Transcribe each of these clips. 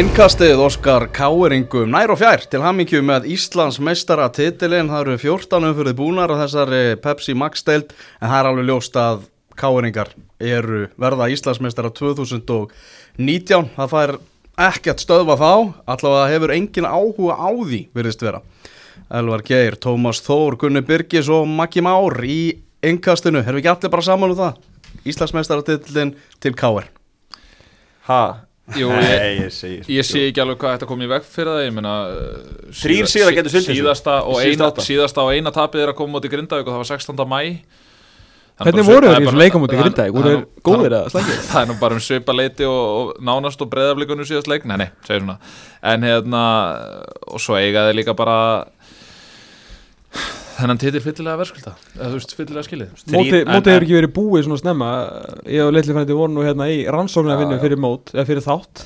Innkastið Óskar Káeringum nær og fjær til hammingju með Íslands meistara titilinn. Það eru 14 umfyrði búnar á þessari Pepsi Max deild en það er alveg ljóst að Káeringar eru verða Íslands meistara 2019. Það fær ekkert stöðva þá, allavega hefur engin áhuga á því virðist vera. Elvar Geir, Tómas Þór, Gunni Birgis og Maggi Már í innkastinu. Erum við ekki allir bara saman um það? Íslands meistara titilinn til Káer. Ha? Jú, Nei, ég, ég segi ég sé ekki alveg hvað þetta kom í veg fyrir það ég meina gætu fylgt þessu. síðasta og, Í eina, síðasta og eina tapið er að koma móti Grindavík og það var 16. mæ Hvernig voru þeir í þessu leikamóti í Grindavík? Voru þeir góðir eða slæmir? Það er nú bara um svipa leiti og, og nánast og breyðafleikunum síðast leik Nei, nei, segir svona En hérna, og svo eiga þeir líka bara Þennan titil fyllilega verðskulda Eða þú veist, fyllilega skilið. Mótið hefur ekki verið búið svona snemma. Ég og Leitli frændi voru nú hérna í rannsóknarvinnu fyrir mót, eða fyrir þátt.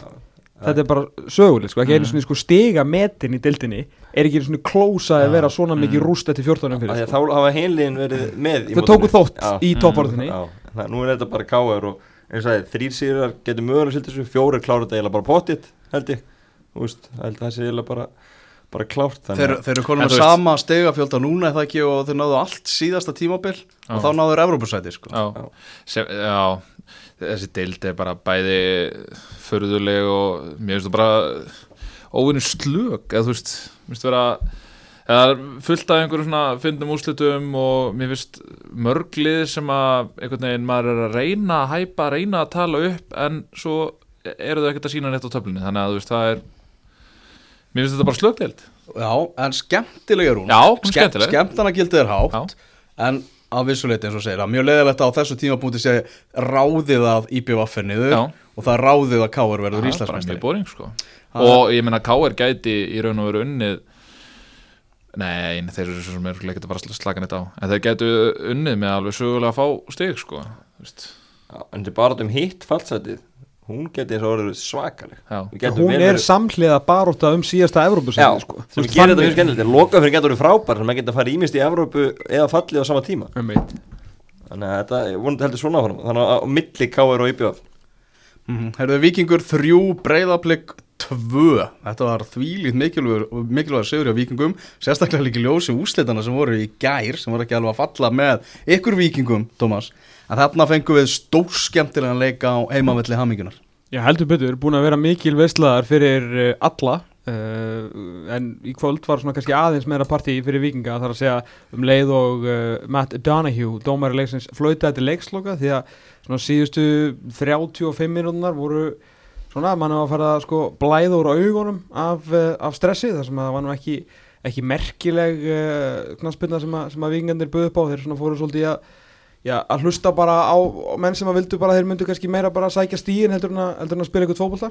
Þetta er bara söguleg, sko, ekki einu svona sko stiga metin í dildinni Er ekki einu svona klósa að vera svona mikið rúst eftir 14 Af því fyrir sko. Þá hafa heilin verið með Þau tóku þótt Já. í topparðinni Já, það, nú er þetta bara káður og eins og það, þrýr sýrar getur mögulega silt þessu, fjórir klára þetta eiginlega bara pottitt, held ég. Þú veist, held að það sé eiginlega bara, bara klárt þannig þeir eru konum með þú veist- sama stegafjölda núna eða ekki og þeir náðu allt síðasta tímabil og þá náður Evrópusæti sko. Já, Sem, já. Þessi deild er bara bæði förðuleg og mér finnst það bara óvinni slög eða þú veist, mér finnst vera eða það er fullt af einhverjum svona fyndum úrslitum og mér finnst mörglið sem að einhvern veginn maður er að reyna að hæpa, reyna að tala upp en svo eru þau ekkert að sína neitt á töflunni. Þannig að þú veist, það er mér finnst þetta bara slögdeild Já, en skemmtileg er hún. Já, hún er skemmtileg. Skemmtana gildið er hátt En að vissuleiti eins og segir að Mjög leiðilegt að á þessu tímapunkti sé ráðið að er niður Já. Og það ráðið að Káur verður Það er bara mjög boring sko. Það- Og ég meina K.R. gæti í raun og veru unnið Nei, þeir eru svo sem er ekki að fara að slaka neitt á. En þeir gætu unnið með alveg sögulega að fá stig sko Já, En þetta er bara um hitt fallsætið, hún geti eins og orðið svakaleg. Hún er samhliða baróta um síðasta Já, Evrópusæti sko. Þú sem veist, gerir þetta mjög skemmtilegt. Loka fyrir getur orðið frábær sem að geta farið ímist í Evrópu eða fallið á sama tíma. Einmitt. Þannig að þetta er vonandi heldur svona áfram. Þannig að á milli KR og IBF mm Herðu Víkingur 3, Breiðablик 2 Þetta var þvílít mikilvægur, sigur á Víkingum Sérstaklega líki ljósi úslitana sem voru í gær Sem voru ekki alveg að falla með ykkur Víkingum, Tómas. En þarna fengum við stór skemmtilegan leika á heimavelli hamingunar Já, heldur betur, búin að vera mikil veislaðar fyrir uh, alla uh, en í kvöld var svona kannski aðeins meira partí fyrir vikinga þar að segja um leið og uh, Matt Donahue, dómari leiksins flöytaði til leiksloka því að svona síðustu 35 minútunar voru svona, mann var að fara sko blæða úr augunum af, uh, af stressi þar sem að það var nú ekki, ekki merkileg uh, knaspinna sem, að- sem að vikingandir buðu upp á. Þeir svona fóru svolítið að já, að hlusta bara á, menn sem að vildu bara þeir myndu kannski meira bara að sækja stíin heldur en að, heldur en að spila eitthvað fótbolta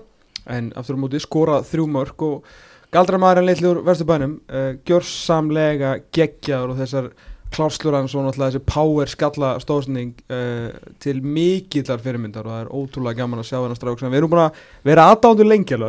en aftur á móti skora þrjú mörg og galdramæðurinn litli úr vesturbænum uh, gjörsamlega geggjaður og þessar klárslur hans og náttúrulega þessi power skalla stóðsending uh, til mikillar fyrirmyndar og það er ótrúlega gaman að sjá hann að stráksa við erum búin að vera aðdándur lengi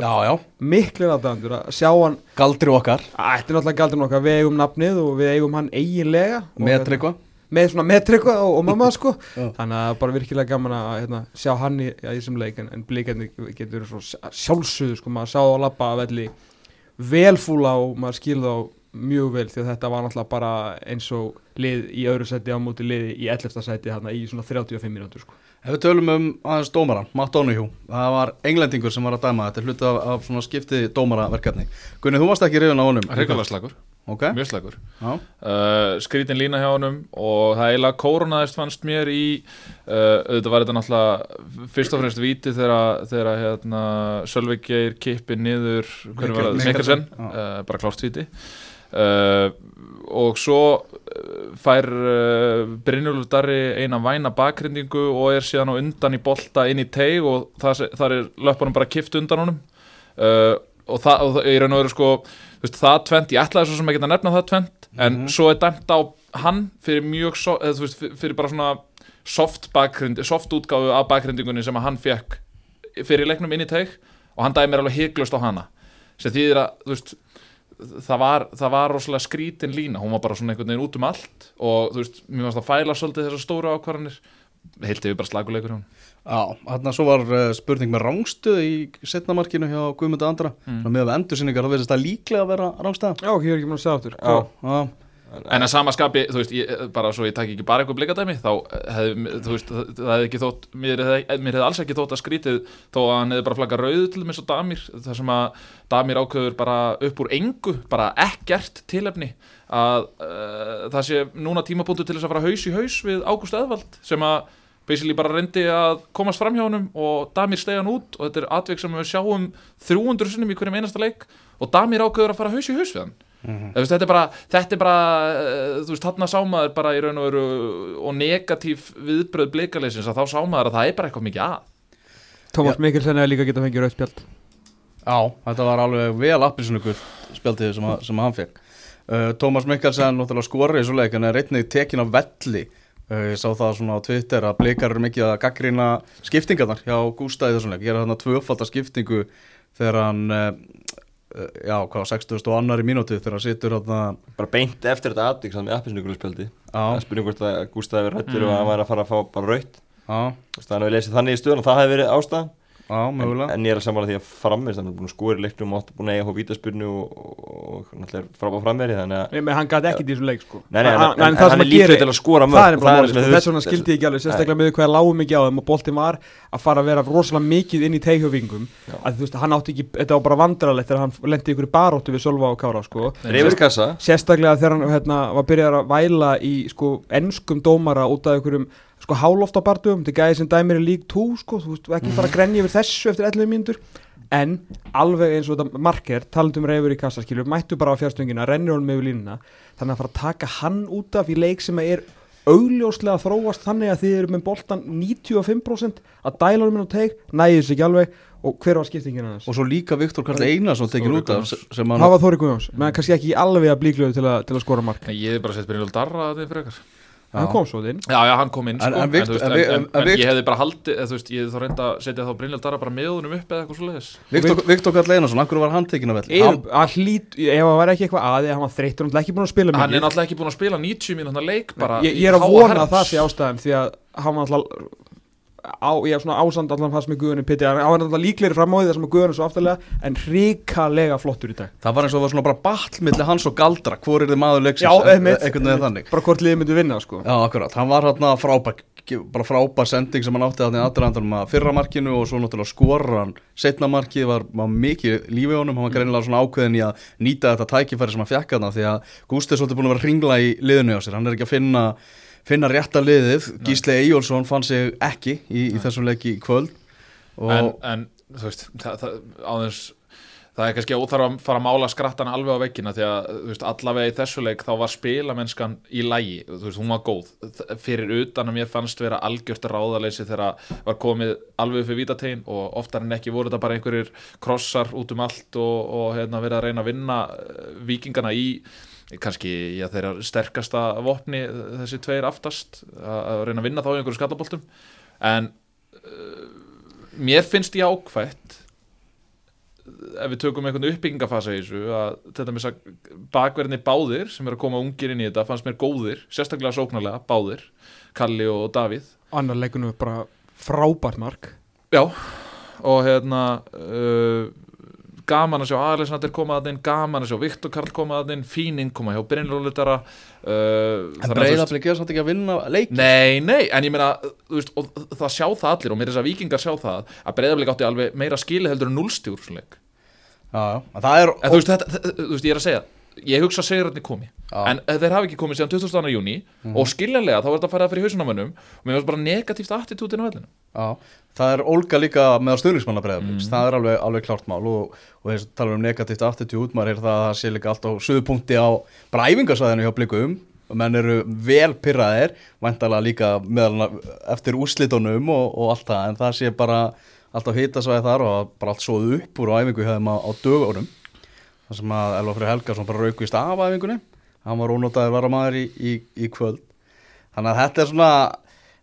miklir aðdándur að sjá hann. Galdri okkar. Þetta er náttúrulega galdurinn okkar, við eigum nafnið og við eigum hann eiginlega. Með hérna- tryggva með svona metrikva og, og mamma sko. Þannig að bara virkilega gaman að hérna, sjá hann í, þessum leik. En, en blíkandi getur svo sjálfsögðu sko maður sá á lappa að velli velfúla og maður skilði á mjög vel því að þetta var náttúrulega bara eins og lið í öðru seti á móti liði í 11. seti hérna í svona 35 mínútur sko. Ef við tölum um aðeins dómaran, Matt Donahue Það var englendingur sem var að dæma Þetta er hluti af, af svona skipti dómaraverkefni. Gunni, þú varst ekki reyðin á honum? Ríkulega slagur, Ok, mjög slagur. Já, uh, Skrítin lína hjá honum og það eiginlega kórunaðist fannst mér í uh, auðvitað var þetta náttúrulega fyrst og fremst víti þegar þegar hérna Sölvi Geir kippi niður hverju var það, Mikkelsen. Uh, bara klárt víti uh, og svo uh, fær uh, Brynjólfur Darri eina væna bakgrindingu og er síðan á undan í bolta inn í teig og það, það er löpunum bara kift undan honum. Uh, og það, er raun og veru sko veist, það tvent, ég ætlaði svo sem ekki að nefna það tvent en svo er dæmt á hann fyrir mjög, so, eða, veist, fyr- fyrir bara svona soft, bakgrind, soft útgáfu af bakgrindingunni sem hann fekk fyrir leiknum inn í teig og hann dæmir alveg hygglust á hana. Sem þýðir að, þú veist það var, það var rosalega skrítin lína. Hún var bara svona einhvern veginn út um allt og þú veist, mér varst að fæla svolítið þessar stóru ákvarðanir. Heilt yfir bara slaguleikur hann Já, þarna svo var uh, spurning með rángstuð í setnamarkinu hjá Guðmundur Andra. Mm. með að endursynningar, það verðist það líklega að vera rángstæða Já, hér er ekki mann að segja aftur. Já. Já, En að sama skapi, þú veist, ég, bara svo ég takk ekki bara eitthvað blikadæmi, þá hefði, þú veist, það, hefði ekki þótt, mér hefði, mér hefði alls ekki þótt að skrítið þó að hann hefði bara flaggað rauðu til þess að Damir, þar sem að Damir ákveður bara upp úr engu, bara ekkert tilefni að uh, það sé núna tímapunktu til þess að fara haus í haus við Ágúst Eðvald sem að basically bara reyndi að komast fram hjá honum og Damir stegi hann út og þetta er atvik sem við sjáum 300 sinnum í hverjum einasta leik og Damir ákveður að fara haus í haus við hann Þú veist, þetta er bara, þetta er bara uh, þú veist, þarna sá maður bara í raun og veru og negatív viðbröð bleikaleysins að þá sá maður að það er bara eitthvað mikið að. Tómas Mikkelsen hefði líka getað fengið rauðspjald Já, þetta var alveg vel appisnugur spjaldið sem, að- sem hann fekk uh, Tómas Mikkelsen náttúrulega skorið í svo leik en er einnig tekin af velli. Uh, ég sá það svona á Twitter að blikar eru mikið að gaggrina skiptingarnar hjá Gústa í þessum leik, gera þarna tvöfalda skiptingu þegar hann uh, já, hvað, 60. og annari mínútu þegar hann situr þarna bara beint eftir þetta aðvík sem spjaldi Já. það spurning hvort að Gústafi verið hættur Mm. og að hann væri að fara að fá bara raut Já, þannig að við lesið þannig í stöðun og það hefði verið ástæðan já, en, mögulega en ég er að samanlega því að frammeist hann er búin að skóra í leiknum og átti búin að eiga hóð vítaspurnu og, og, og náttúrulega frábæð frammeiri þannig að Nei, menn hann gæti ekki í þessu leik sko Nei, nei, en, Hann- en, en, það sem hann er gera- til að skora mörg er sem sko. þess vegna skildi ég ekki alveg sérstaklega með hvað lágu mikið á þeim og boltin var að fara að vera rosalega mikið inn í teghjöfingum Já. að þú veist, hann átti ekki, þetta var bara vandrarlegt þegar hann lendi ykkur baróttu við Sölva og Kára sko. Sérstaklega þegar hann hérna, sko, einhverjum sko, hálóftabardum, þetta er gæði sem dæmir í lík 2 sko, þú veist, ekki fara að grenja yfir þessu eftir 11 mínútur. En alveg eins og þetta marker, talandum reyfur í kassa skilur, mættu bara á fjárstungina, rennir honum yfir línuna þannig að fara að taka hann út af í leik sem er augljóslega þróast þannig að þið eru með boltan 95% að dæla honum inn á teik, næði þessu ekki alveg og hver var skiptingin hans? Og svo líka Viktor Karl Einarsson Þórir út af sem hann var Þóri Guðjóns, menn kannski ekki alveg að blíkluðu til, að- til að skora mark. Nei, ég hef bara sett Brynjól Darra að þið fyrir ykkur hann kom svo þinn Já, já, hann kom inn En- sko, en Vikt- þú veist, en en, Vi- en, en- en en Vikt- ég hefði bara haldið, þú veist, ég hefði þá reynda að setja þá Brynjól Darra bara með honum upp eða eitthvað svo leiðis Viktor, Karl Einarsson, akkur var hann tekin af Hann- hlýt, ef það væri ekki eitthvað aðið hann var þreyttur, hann er ekki búin að spila Hann er náttúrulega ekki búin að spila 90 mínúna leik bara ég, ég er að vona það sé ástæðan því að hann var alltaf á, ég er svona ásand allan fannst með Guðunni Pitti hann var alltaf líklegri fram á því það sem að Guðunni svo aftalega en hrikalega flottur í dag. Það var eins og það var svona bara batl milli hans og Galdra. Hvor er þið maður leiksins? Einhvern veginn þannig. Bara hvort liðið myndi vinna sko. Já, akkurat, hann var hérna frábær bara frábær sending sem hann átti þarna í aðdraðandanum að fyrra markinu og svo náttúrulega skora hann setna markið var, var mikið lífi í honum, hann var greinilega svona ákveðin í að nýta þetta tækifæri sem hann fekk þarna því að Gústi er svolítið búin að vera hringla í liðinu á sér, hann er ekki að finna finna rétta liðið, Gísli Eyjólfsson fann sig ekki í, í þessum leiki kvöld. En, en þú veist það, það, áðins, það er kannski óþarf að fara að mála skrattan alveg á veggina því að veist, allavega í þessu leik þá var spilamennskan í lægi þú veist, hún var góð. Fyrir utan að mér fannst vera algjört ráðaleysi þegar var komið alveg fyrir vítategin og oftar en ekki voru þetta bara einhverjir krossar út um allt og, og hérna, verið að reyna að vinna eh, víkingana í kannski já, þeirra sterkasta vopni þessi tveir aftast að reyna að vinna þá í einhverju skallaboltum. En mér finnst ég ákvætt ef við tökum einhvern uppbyggingafasa í þessu að þetta með þess að bakverðinni báðir sem er að koma ungir inn í þetta fannst mér góðir, sérstaklega sóknarlega báðir, Kalli og Davíð. Annar leikunu bara frábært mark. Já, og hérna uh, gaman að sjá Alexander koma að inn, gaman að sjá Viktor Karl koma að inn, fín innkoma hjá Brynlólutara uh, en breyðaflik er svolítið ekki að vinna leik Nei, nei, en ég meina þú veist, og það sjá það allir og mér er þess að vikingar sjá það að breyðaflik átti alveg meira skili heldur en núlstjúr. Já, já, það er En þú veist, þetta, þú veist, ég er að segja ég hugsa að segja hvernig komi. Já. en þeir hafa ekki komið síðan 22. júni og skiljanlega þá er þetta að fara fyrir hausunum mönnum og mér finnst bara negatíft attitútin á vellinu Já, það er ólga líka með stuðningsmanna breyðafliks, það er alveg, alveg klárt mál og, og þess að tala um negatíft attitude, maður er það að það sé líka allt á suðupunkti á bara æfingasvæðinu hjá blikum. Og menn eru vel pyrraðir, væntalega líka meðal eftir úrslitunum og, og allt það, en það sé bara allt á hitasvæði þar og bara allt svoð upp úr á æfingu þeim á, á dögunum þar sem að Elva Freyr Helgason bara raukvist af æfingunni, hann var ónótaður varamæður í, í, í kvöld. Þannig að þetta er svona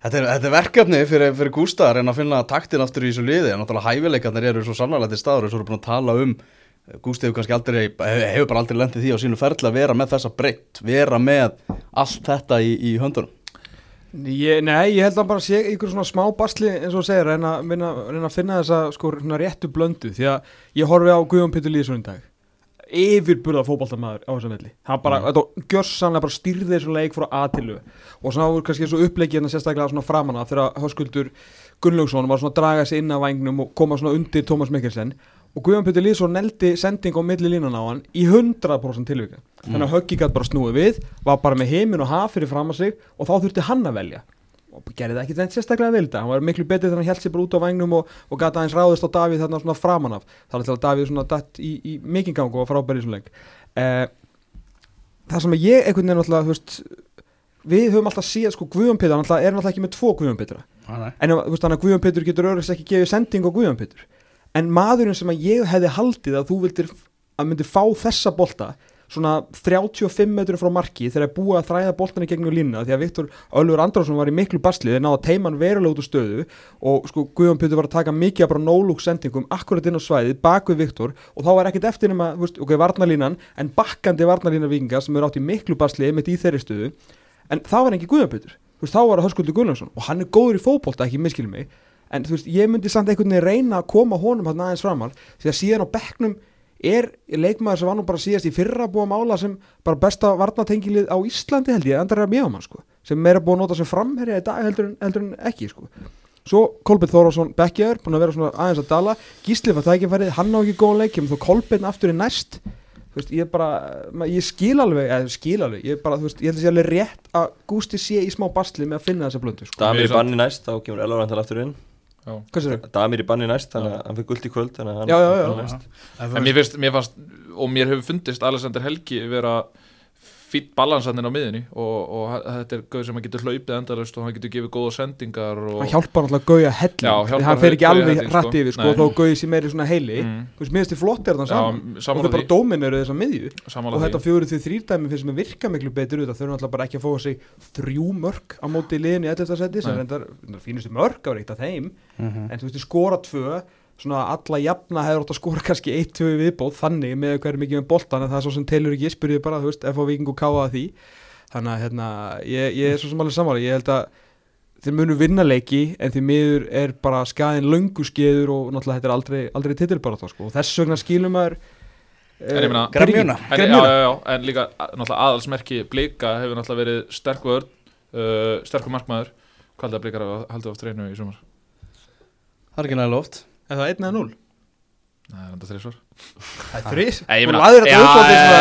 Þetta er, þetta er verkefni fyrir, fyrir Gústa að reyna að finna taktin aftur í þessu liði. En náttúrulega hæfileikarnir eru svo sannarlega til staður og svo eru búin að tala um Gústi hefur kannski aldrei, hefur, bara aldrei lendið því á sínu ferli að vera með þessa breytt, vera með allt þetta í, í höndunum. Ég, nei, ég held að bara sé ykkur svona smá basli eins og segir, reyna, reyna, reyna að finna þessa sko réttu blöndu. Því að ég horfi á Guðjón Pétur Lýðsson í dag yfirburða fótboltamaður á þessum velli. Hann bara, Mm. þetta gjörsanlega bara stýrði þessu leik frá A til U og svona voru kannski svo upplegið hérna sérstaklega svona framanna þegar Höskuldur Gunnlaugsson var svona að draga sig inn að vængnum og koma svona undir Tómas Mikkelsen. Og Guðjón Pétur Lýðsson neldi sending á milli línan á hann í 100% tilvika þannig að Höggi gætt bara snúið við var bara með heiminn og haf fyrir fram að sig og þá þurfti hann að velja og gerði það ekki þetta sérstaklega þetta hann var miklu betur þegar hann held sér bara út á vagnum og, og gata aðeins ráðist á Davíð þarna svona framan af. Það er til að Davíð svona datt í, í mikinn gang og var frábæri í svona leik. Eh, það sem ég einhvern veginn alltaf veist, við höfum alltaf síðan sko Guðjón Pétur, hann alltaf er alltaf ekki með tvo nei. en veist þannig að Guðjón Pétur getur öðrugs ekki gefið sending á Guðjón Pétur. En maðurinn sem að ég hefði haldið að þú vildir að myndi fá þessa bolta svona 35 metrum frá marki þegar er búið að þræða boltan í gegnum línuna því að Viktor Ölfur Andrásson var í miklu basli þeir náða að teima hann verulega út úr stöðu og sko Guðjón Pétur var að taka mikið af bara nólúk sendingum akkurat inn á svæðið bak við Viktor og þá var ekkert eftir nema, veist, ok, varnalínan en bakkandi varnalína vikinga sem er átt í miklu basli einmitt í þeirri stöðu en það var ekki Guðjón veist, þá var það Höskuldur Guðljónsson og hann er góður í fótbolta, ekki en þú veist, ég myndi samt einhvern veginn reyna að koma honum hann aðeins framar því að síðan á bekknum er leikmaður sem var nú bara síðast í fyrra búið að mála sem bara besta varnatengilið á Íslandi held ég, Andrar Mjögamann sko sem meira búið að nota sem framherja í dag heldur en, heldur en ekki sko svo Kolbjörn Þórásson Bekkjaður, búin að vera svona aðeins að dala Gísli var tækifærið, hann á ekki góðan leik kemur þó Kolbjörn aftur í næst þú veist, ég bara, ma- ég skil alveg eða skil alveg, ég bara, þú veist, ég held að sé alveg rétt að Gústi sé í smá basli með að finna þessa blöndu sko. Damir banni næst, þá kemur Elvar vantal aftur inn? Damir í banni næst, þannig að hann fyrir guld í kvöld þannig að hann Já, já, já. En mér finnst, mér fannst, og mér hefur fundist Alexander Helgi vera fýtt balansandinn á miðinni og, og þetta er gauð sem hann getur hlaupið endalust og hann getur gefið góða sendingar og, hann hjálpar náttúrulega Gauja helling Já, því hjálpar hann fer ekki alveg hratt sko. yfir sko, þó Gauji sem er í svona heili. Mm, þú veist, minnst þið flott er Já, saman. og þau bara því, dóminuðu þessa miðju. Og þetta fjóru því þrýrdæmi finnst mér virka miklu betur þau eru náttúrulega bara ekki að fóða sig þrjú mörg á móti liðin í 11. seti sem reyndar fínustu mörg á svona alla jafna hefur átt að skora kannski eitt, tvö viðbóð þannig með hverju mikið með boltan en það er svo sem telur ekki, ég spurði bara, þú veist, F.A. Viking og K.A. því þannig að hérna, ég, ég er svo sem alveg sammála, ég held að þeir munu vinna leiki en því miður er bara skaðin löngu skeður og náttúrulega þetta er aldrei, aldrei titilbarátt sko. og þess vegna skilum maður En ég meina- Gremjuna. En, já, Gremjuna já, já, en líka að- náttúrulega aðalsmerki blika hefur náttúrulega verið sterk vörn uh, sterkur markmaður hvað heldur að blikar að halda á treinu í sumar? Það er ekki nægilega oft Er það 1 eða 0? Nei, það er enda þrísvar Það er þrís ég meina- þetta Já,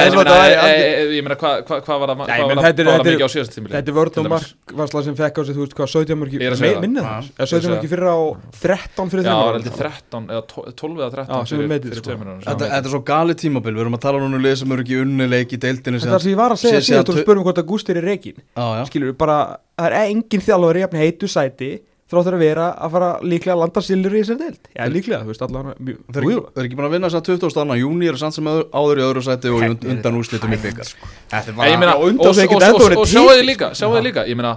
þetta hvað hva, hva var það þetta er- þetta er- mikið á síðast tímili? Þetta er vörð og markvarsla sem fekk á sig, þú veist hvað, 17 mörki er. Minnið Já. það? Eða 17 mörki fyrir á 13 fyrir Já, þeim það var árum. heldur 13 eða 12 eða 13 Já, sem er fyrir, metið, fyrir sko. tveimur árum, sem Þetta, er þetta er svo gali tímabil, við erum að tala núna um lið sem eru ekki unni leik í deildinu Þetta er það sem ég var að segja sé- síðan þú spurðum hvort að Gústi er í reikin Já, já, skilur bara, það er engin þjálfur í jafn heitu sæti þráttur að vera að fara líklega að landa silur í þessari deild. Já, líklega, þú veist, allan Þeir eru ekki, þeir eru ekki búin að vinna þess að 20. annan júni eru samt sem áður áður í öðru sæti og und- undan úrslitum í byggar Þetta er Nei, ég meina, og undan sig og, ekkert og, sjáu þið líka, sjáu þið líka ég meina,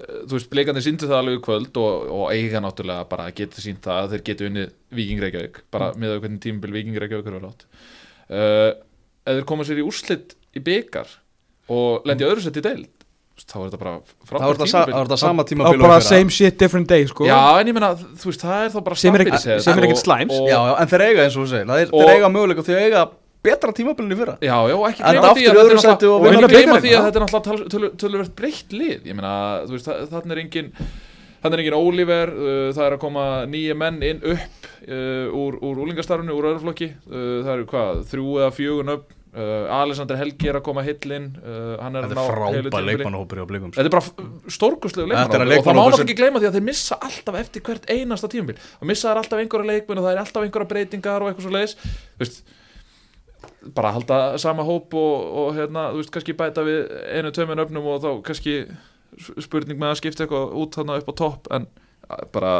eh, þú veist, bleikandi síndu það alveg í kvöld og, og eiga náttúrulega bara geta sínt það að þeir geta unnið Víking Reykjavík, bara Mm. með að er vel átt uh, ef þeir koma sér í úrslit í byggar og lendi öðru sett í deild þá er þetta bara frábært þetta sa- það tímabil var þetta sama á tímabil og bara same shit, different day sko. Já, en ég meina, þú veist, það er þá bara Sem er ekkert- er slæms. og- Já, já, en þeir eiga eins og þú segir Þeir, þeir eiga möguleika því að eiga betra tímabilin í fyrra Já, já, og ekki gleyma aftur því að öðru þetta er náttúrulega- og vinna ekki gleyma bikarinn, því að já. þetta er náttúrulega tölu- töluvert breytt lið ég meina, þú veist, þarna er engin þarna er engin Oliver, uh, það er að koma nýja menn inn upp uh, úr, úr úlingastarfinu, úr öðruflokki uh, það eru hvað, þrjú eða fjögun upp uh, Alexander Helgi er að koma hillinn uh, hann er Þetta að er leikmannahópur á blikum Þetta er bara stórkustlegu Þetta leikmannahópur. og það má náttúrulega ekki gleyma því að þeir missa alltaf eftir hvert einasta tímabil. Og missa þær alltaf einhverja leikmenn og það er alltaf einhverja breytingar og eitthvað svo leiðis veist, bara halda sama hóp og, og hérna, þú veist, kannski bæta við einu, tveimur öfnum og þá kannski spurning með að skipta eitthvað út þarna upp á topp en að, bara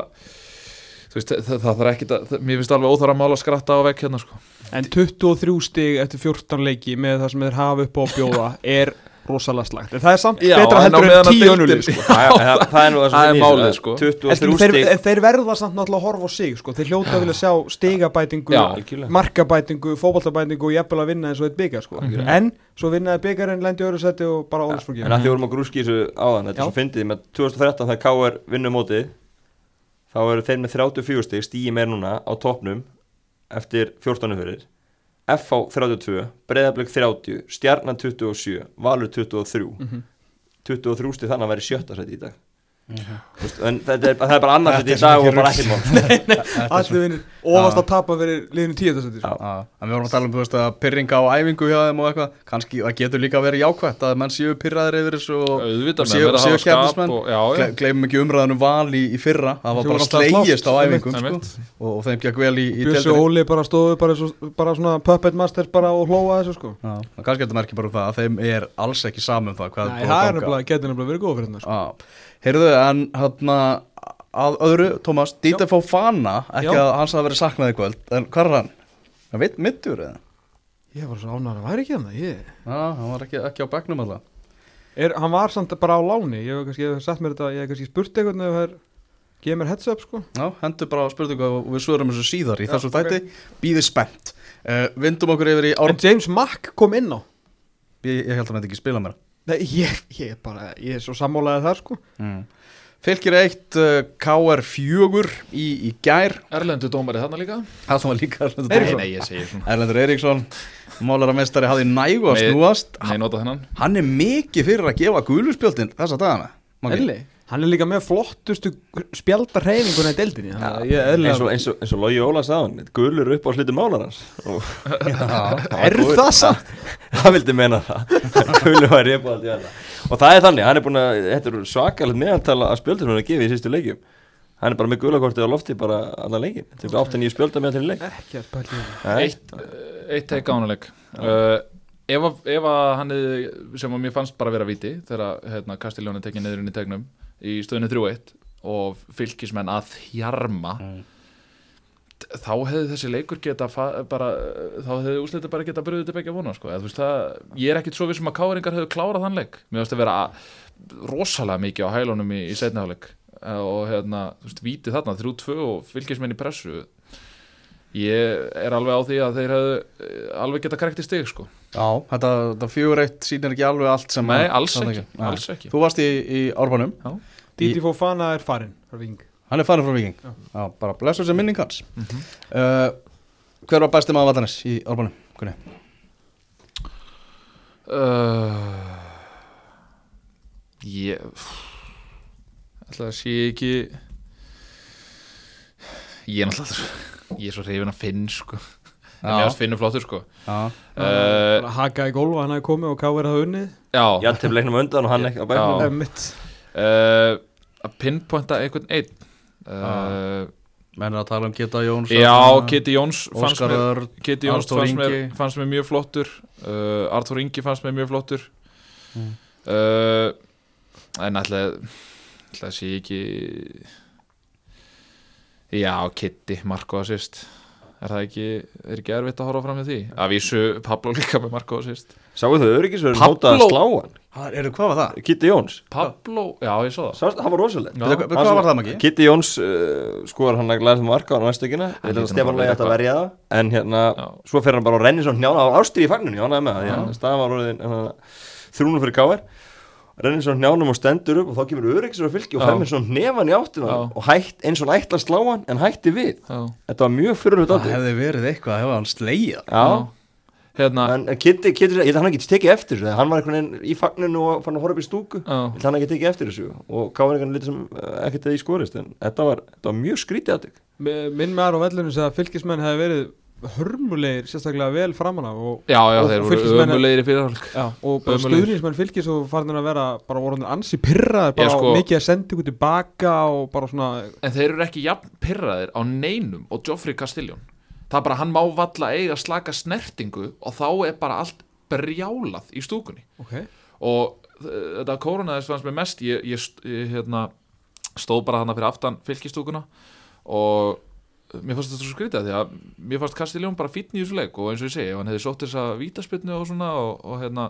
veist, það, það þarf ekki að, mér finnst alveg óþara mál að skratta á vekk hérna sko En 23 stig eftir 14 leiki með það sem þeir hafa upp á að bjóða er rosalega slagt En það er samt Já, betra heldur en að tíu deildin- önnulið sko. Það er nú það sem málið, lýsi, sko. að En 23 skilur, þeir, stig þeir verða samt náttúrulega að horfa á sig sko. Þeir hljóta að vilja sjá stigabætingu. Markabætingu, fótballtabætingu og jafnvel að vinna eins og eitt byggar sko. Mhm. En svo vinnaði byggarinn, lendi í öðru seti og bara ólisfrúki En að því vorum að grúski þessu áðan Þetta er svo fyndið með 2013 þegar KR vinnur mótið Þá eru þeir með 34 stig Stíi meir núna á toppnum Eftir 14 fyrir FH 32, Breiðablик 30 Stjarnan 27, Valur 23 Mhm. 23 stig þannig að vera í sjötta seti í dag en þetta er, það er bara annars seti í dag og bara ekkert mál. Ofast að tapa fyrir liðinu en við vorum að tala um þú veist, að pyrringa á æfingu hjá þeim og eitthvað. Kannski það getur líka verið jákvætt að menn séu pyrraðir yfir þessu og auðvitað séu- með að vera að séu hafa skap keppnismenn. og, já, já, Gle- gleymum ekki umræðanum val í, í fyrra. Það var bara að slegist á einmitt. sko, og, og þeim gekk vel í, í Bjössi Óli bara stóðu bara, svo, bara svona puppet master bara og hlóa þessu sko. Kannski þetta merkir bara um það að þeim er alls ekki saman um það að heyrðu, en hérna að öðru, Tómas, Dieter Fofana ekki Já. að hans hafa verið saknað í kvöld en hvað er hann? Það veit mittur eða? Ég var svo ánægður að væri ekki hann það ég... Já, hann var ekki, ekki á bekknum alltaf er, Hann var samt bara á láni Ég hef kannski sett mér þetta Ég hef kannski spurt eitthvað ef það er Geð mér heads up sko Já, hendur bara spurningu og við svörum þessu síðar í Já, þessu ok. þætti, býðið spennt uh, Vindum okkur yfir í ár En James Mack kom inn á ég, ég held að hann ekki spila mér Nei, ég, ég, er bara, ég er svo sammálaðið þar sko. Mm. Fylgir eitt uh, KR fjögur í, í gær. Erlendu dómari þarna líka? Það var líka Erlendur Nei, Eiríksson nei, ég segir svona. Erlendur Eiríksson Málaramestari hafði nægu að Nei. snúast. Nei, nota þennan. Hann er mikið fyrir að gefa guðluspjöldin þessa dagana Maggi. Hann er líka með flottustu spjaldar reyfinguna í deildinni. Þannig að ég eins, og, eins, og, eins og Logi Óla sagði Gulur upp á hluti málarans Er það samt? hann vildi meina það. Gulur var upp á allt í þetta og það er þannig, hann er búin að þetta er svakalegt meðaltala að spjöldum hann að gefa í sístu leikjum. Hann er bara með gulakortið á lofti bara allan leikin þetta er 8-9 spjölda með til leik. Eitt, eitt teik ánuleik uh, ef, að- ef að hann hefði, sem að mér fannst bara vera viti þegar hérna, Kastiljóni tekið niður inn í tegnum í stöðinu 3-1 og fylgismenn að þjarma þá hefði þessi leikur geta bara, þá hefði úsleita bara geta bröðið til begja vona sko. Þú veist, það, ég er ekkit svo vissum að káringar hefðu klárað þann leik. Mér finnst að vera rosalega mikið á hælunum í, í setniháleik og hérna, þú veist, vítið þarna 3-2 og fylgismenn í pressu. Ég er alveg á því að þeir hefðu eh, alveg geta korrekt í stig sko. Já, þetta, þetta fjögur eitt sýnir ekki alveg allt sem nei, alls ekki, alls ekki. Þú varst í, í Árbanum Didi Fofana er farinn frá Ving Hann er farin frá Viking Já. Já, bara blessur sem minning hans. Mhm. uh, Hver var besti maður Vatanes í Árbanum? Kunni? uh, ég ætla að sé ekki ég er náttúrulega ég er svo hrifin að finn sko. En mér varst finnur flottur sko. Uh, Haka í gólfa, hann hafi komið og Káir hafa unnið. Já, Jan til leiknum á undan og hann ekki á bæknum uh, að pinpointa einhvern einn. Uh, menn er að tala um Gita Jóns já, Kitty Jóns fannst mér Jóns fannst mér, fannst mér mjög flottur. Uh, Arthur Ingi fannst mér mjög flottur. Mm. en ætla að sé ekki já, Kitty Marko assist. Er það ekki, er ekki erfitt að horfa fram með því? Að vísu Pablo líka með Marko assist Sáu þau öryggisverður notað að slá hann eru, hvað var það? Kitty Jóns Pablo, já ég svo það Sást, hann var rosaleg Já. Veitu, Hvað var það Maggi? Kitty Jóns uh, skoðar hann að glæða sem marka á næstökina Hann var ætti að eitthvað. verja það En hérna, Já. svo fer hann bara á renni svona hnjána á ástri í fagninu, jánaði með það Já. Já. Staðan var orðin þrúnum fyrir káir Rennir svona hnjánum og stendur upp og þá kemur öryggisverður fylgi og Já. með svona nefan í áttina Já. og hætt eins og hann ætla að slá hann en hætti við já, Þetta var mjög fyrirlut hérna en en Kitty, Kitty, ég held að hann ekki tekið eftir þessu Hann var einhvern veginn í fagninu og fann að horfa upp í stúku. Ég held að hann ekki tekið eftir þessu og káir einhvern lítið sem uh, ekkert eða í skorist en þetta var, þetta var mjög skrítið aðtök Minn maður á vellunum segði að fylgismenn hefði verið hörmulegir sérstaklega vel framan af og, já, já Og þeir voru ömulegir í fyrirhálfleik já, og stuðnismenn fylgis og farin að vera bara voru ansi pyrraðir bara sko- mikið að senda ykkur tilbaka og bara svona en þeir eru ekki jafn pyrraðir á neinum og Geoffrey Castellón það er bara hann má valla eiga slaka snertingu og þá er bara allt brjálað í stúkunni okay. og uh, þetta koronaðis fannst mér mest ég, ég, ég hérna, stóð bara hana fyrir aftan fylgistúkuna og mér fannst þetta svo skrítið því að mér fannst Castellón bara fítn í þessu leik og eins og ég segi, ef hann hefði sótt þess að vítaspilnu og svona og, og hérna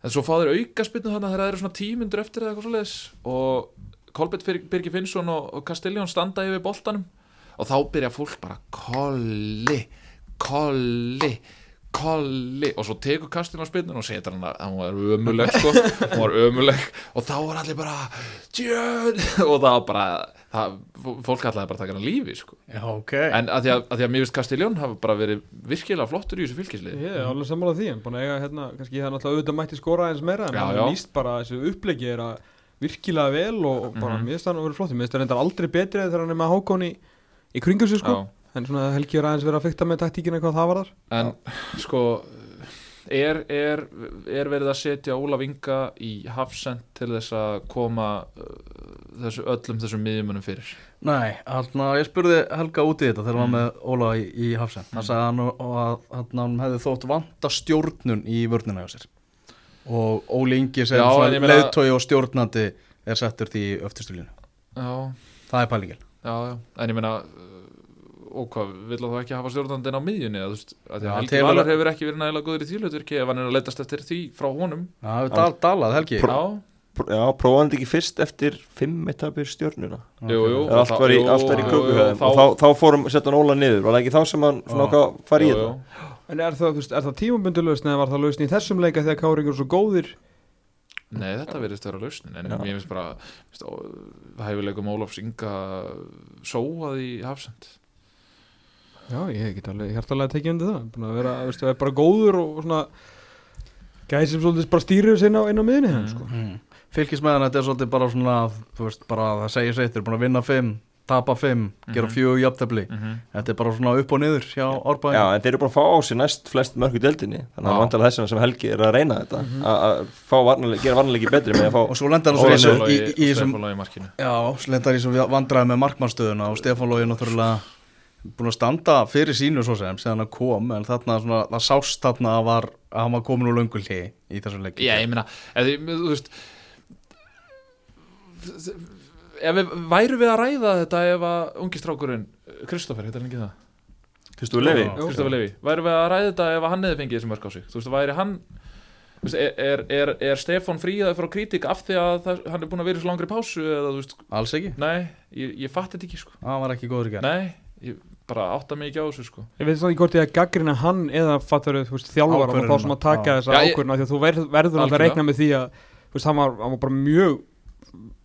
en svo fá þeir auka spilnu þannig að þeir eru svona tímundur eftir eða eitthvað svoleiðis og Kolbett Birgir Finnsson og, og Castelljón standa yfir boltanum og þá byrja fólk bara kolli, kolli kolli. Og svo tekur Castelljón spilnun og setur hann að hann var ömuleg sko, hann var ömuleg og þá var allir bara Jön og það var bara það, fólk allir bara taka hann lífi sko. Já, ok. En að því að, að, því að mér veist Castelljón hafa bara verið virkilega flottur í þessu fylgislið. Ég er alveg sammála því, en búin að eiga hérna, kannski það er náttúrulega auðvitað mætti skora eins meira, en já. er líst bara þessu upplegi er að virkilega vel og, og bara Mhm. mér finnst hann að vera flott, mér finnst hann reyndar aldrei betri þegar hann er með Hákon í, kringum sig sko, Já. en svona Helgi er aðeins verið að fykta með taktíkina hvað það var þar. En sko er, er, er verið að setja Ólaf Inga í hafsend til þess að koma uh, þessu, öllum þessum miðjumunum fyrir? Nei, hérna, ég spurði Helga út í þetta þegar hann var Mm. með Óla í, í Hafsen hann sagði hann að hérna, hann hefði þótt vanta stjórnun í vörnina hjá sér. Og Óli Ingi sem meina- leiðtói og stjórnandi er settur því í öftustulínu Já, það er pælingin já, já. En ég meina uh, og hvað, vill það ekki hafa stjórnandinn á miðjunni eða, þú veist, að að Helgi Valur hefur ekki verið nægilega góður í þýlutverki ef hann er að leitast eftir því frá honum. Já, það er dal, dalað Helgi. Já, Pr- Já, prófaði hann ekki fyrst eftir fimm etapir stjörnuna? Jú, jú. Allt var í, jú, allt var í þá- og þá, þá fórum setja hann Óla niður. Var það ekki þá sem hann svona að fara í þetta. En er það, er það tímabundu lausn eða var það lausn í þessum leika þegar Káringur er svo góðir? Nei, þetta verðist vera lausnin en Já. ég finnst bara hæfileikum Ólafs Inga sóað í hafsend Já, ég get alveg hjartalega tekið undir það, búin að vera, þú veist, vera bara góður og svona gæði sem svolítið bara stýrir sér inn á, inn á miðinni mm. Mm. sko. mm. Fylkismæðan, þetta er svolítið bara svona þú veist, bara það segir sér, þeir eru búin að vinna fimm tapa fimm, gera Mhm. fjögur jafntefli. Mm -hmm. þetta er bara svona upp og niður hjá Árbæðin Já, en þeir eru bara að fá á sig næst flest mörg í deildinni. Þannig að vantilega þess vegna sem Helgi er að reyna þetta Mhm. að að fá varnarleik, gera varnarleiki betri með að fá og svo lendar hann svo í, í, í, markinu. Já, slendar í svo vandræði með markmannstöðuna og Stefán Lógi náttúrulega búin að standa fyrir sínu svo sem sem hann kom, en þarna svona, það sást þarna að, var, að hann var komin úr löngu hliði í þessum leik Já, ég meina, ef þið, þú veist ef við væru við að ræða þetta ef að ungistrákurinn Kristoffer, heitir hann ekki það? Kristofu Levi. Já. Kristoffer Levi, væru við að ræða þetta ef að hann hefði fengið þessi mörg á sig? Þú veist, væri hann veist, er, er, er, Stefán fríðað frá kritik af því að það, hann er búin að vera í svo langri pásu eða þú veist, Alls ekki, nei, ég, ég fatt þetta ekki sko. Hann var ekki góður gerð nei, ég bara átta mig ekki á þessu sko. Ég veit svona ekki hvort ég að gaggrina hann eða veist, þjálfara og þá sem að taka þessa ákvörna því að þú verð, verður alltaf að reikna með því að þú veist, hann var, hann var bara mjög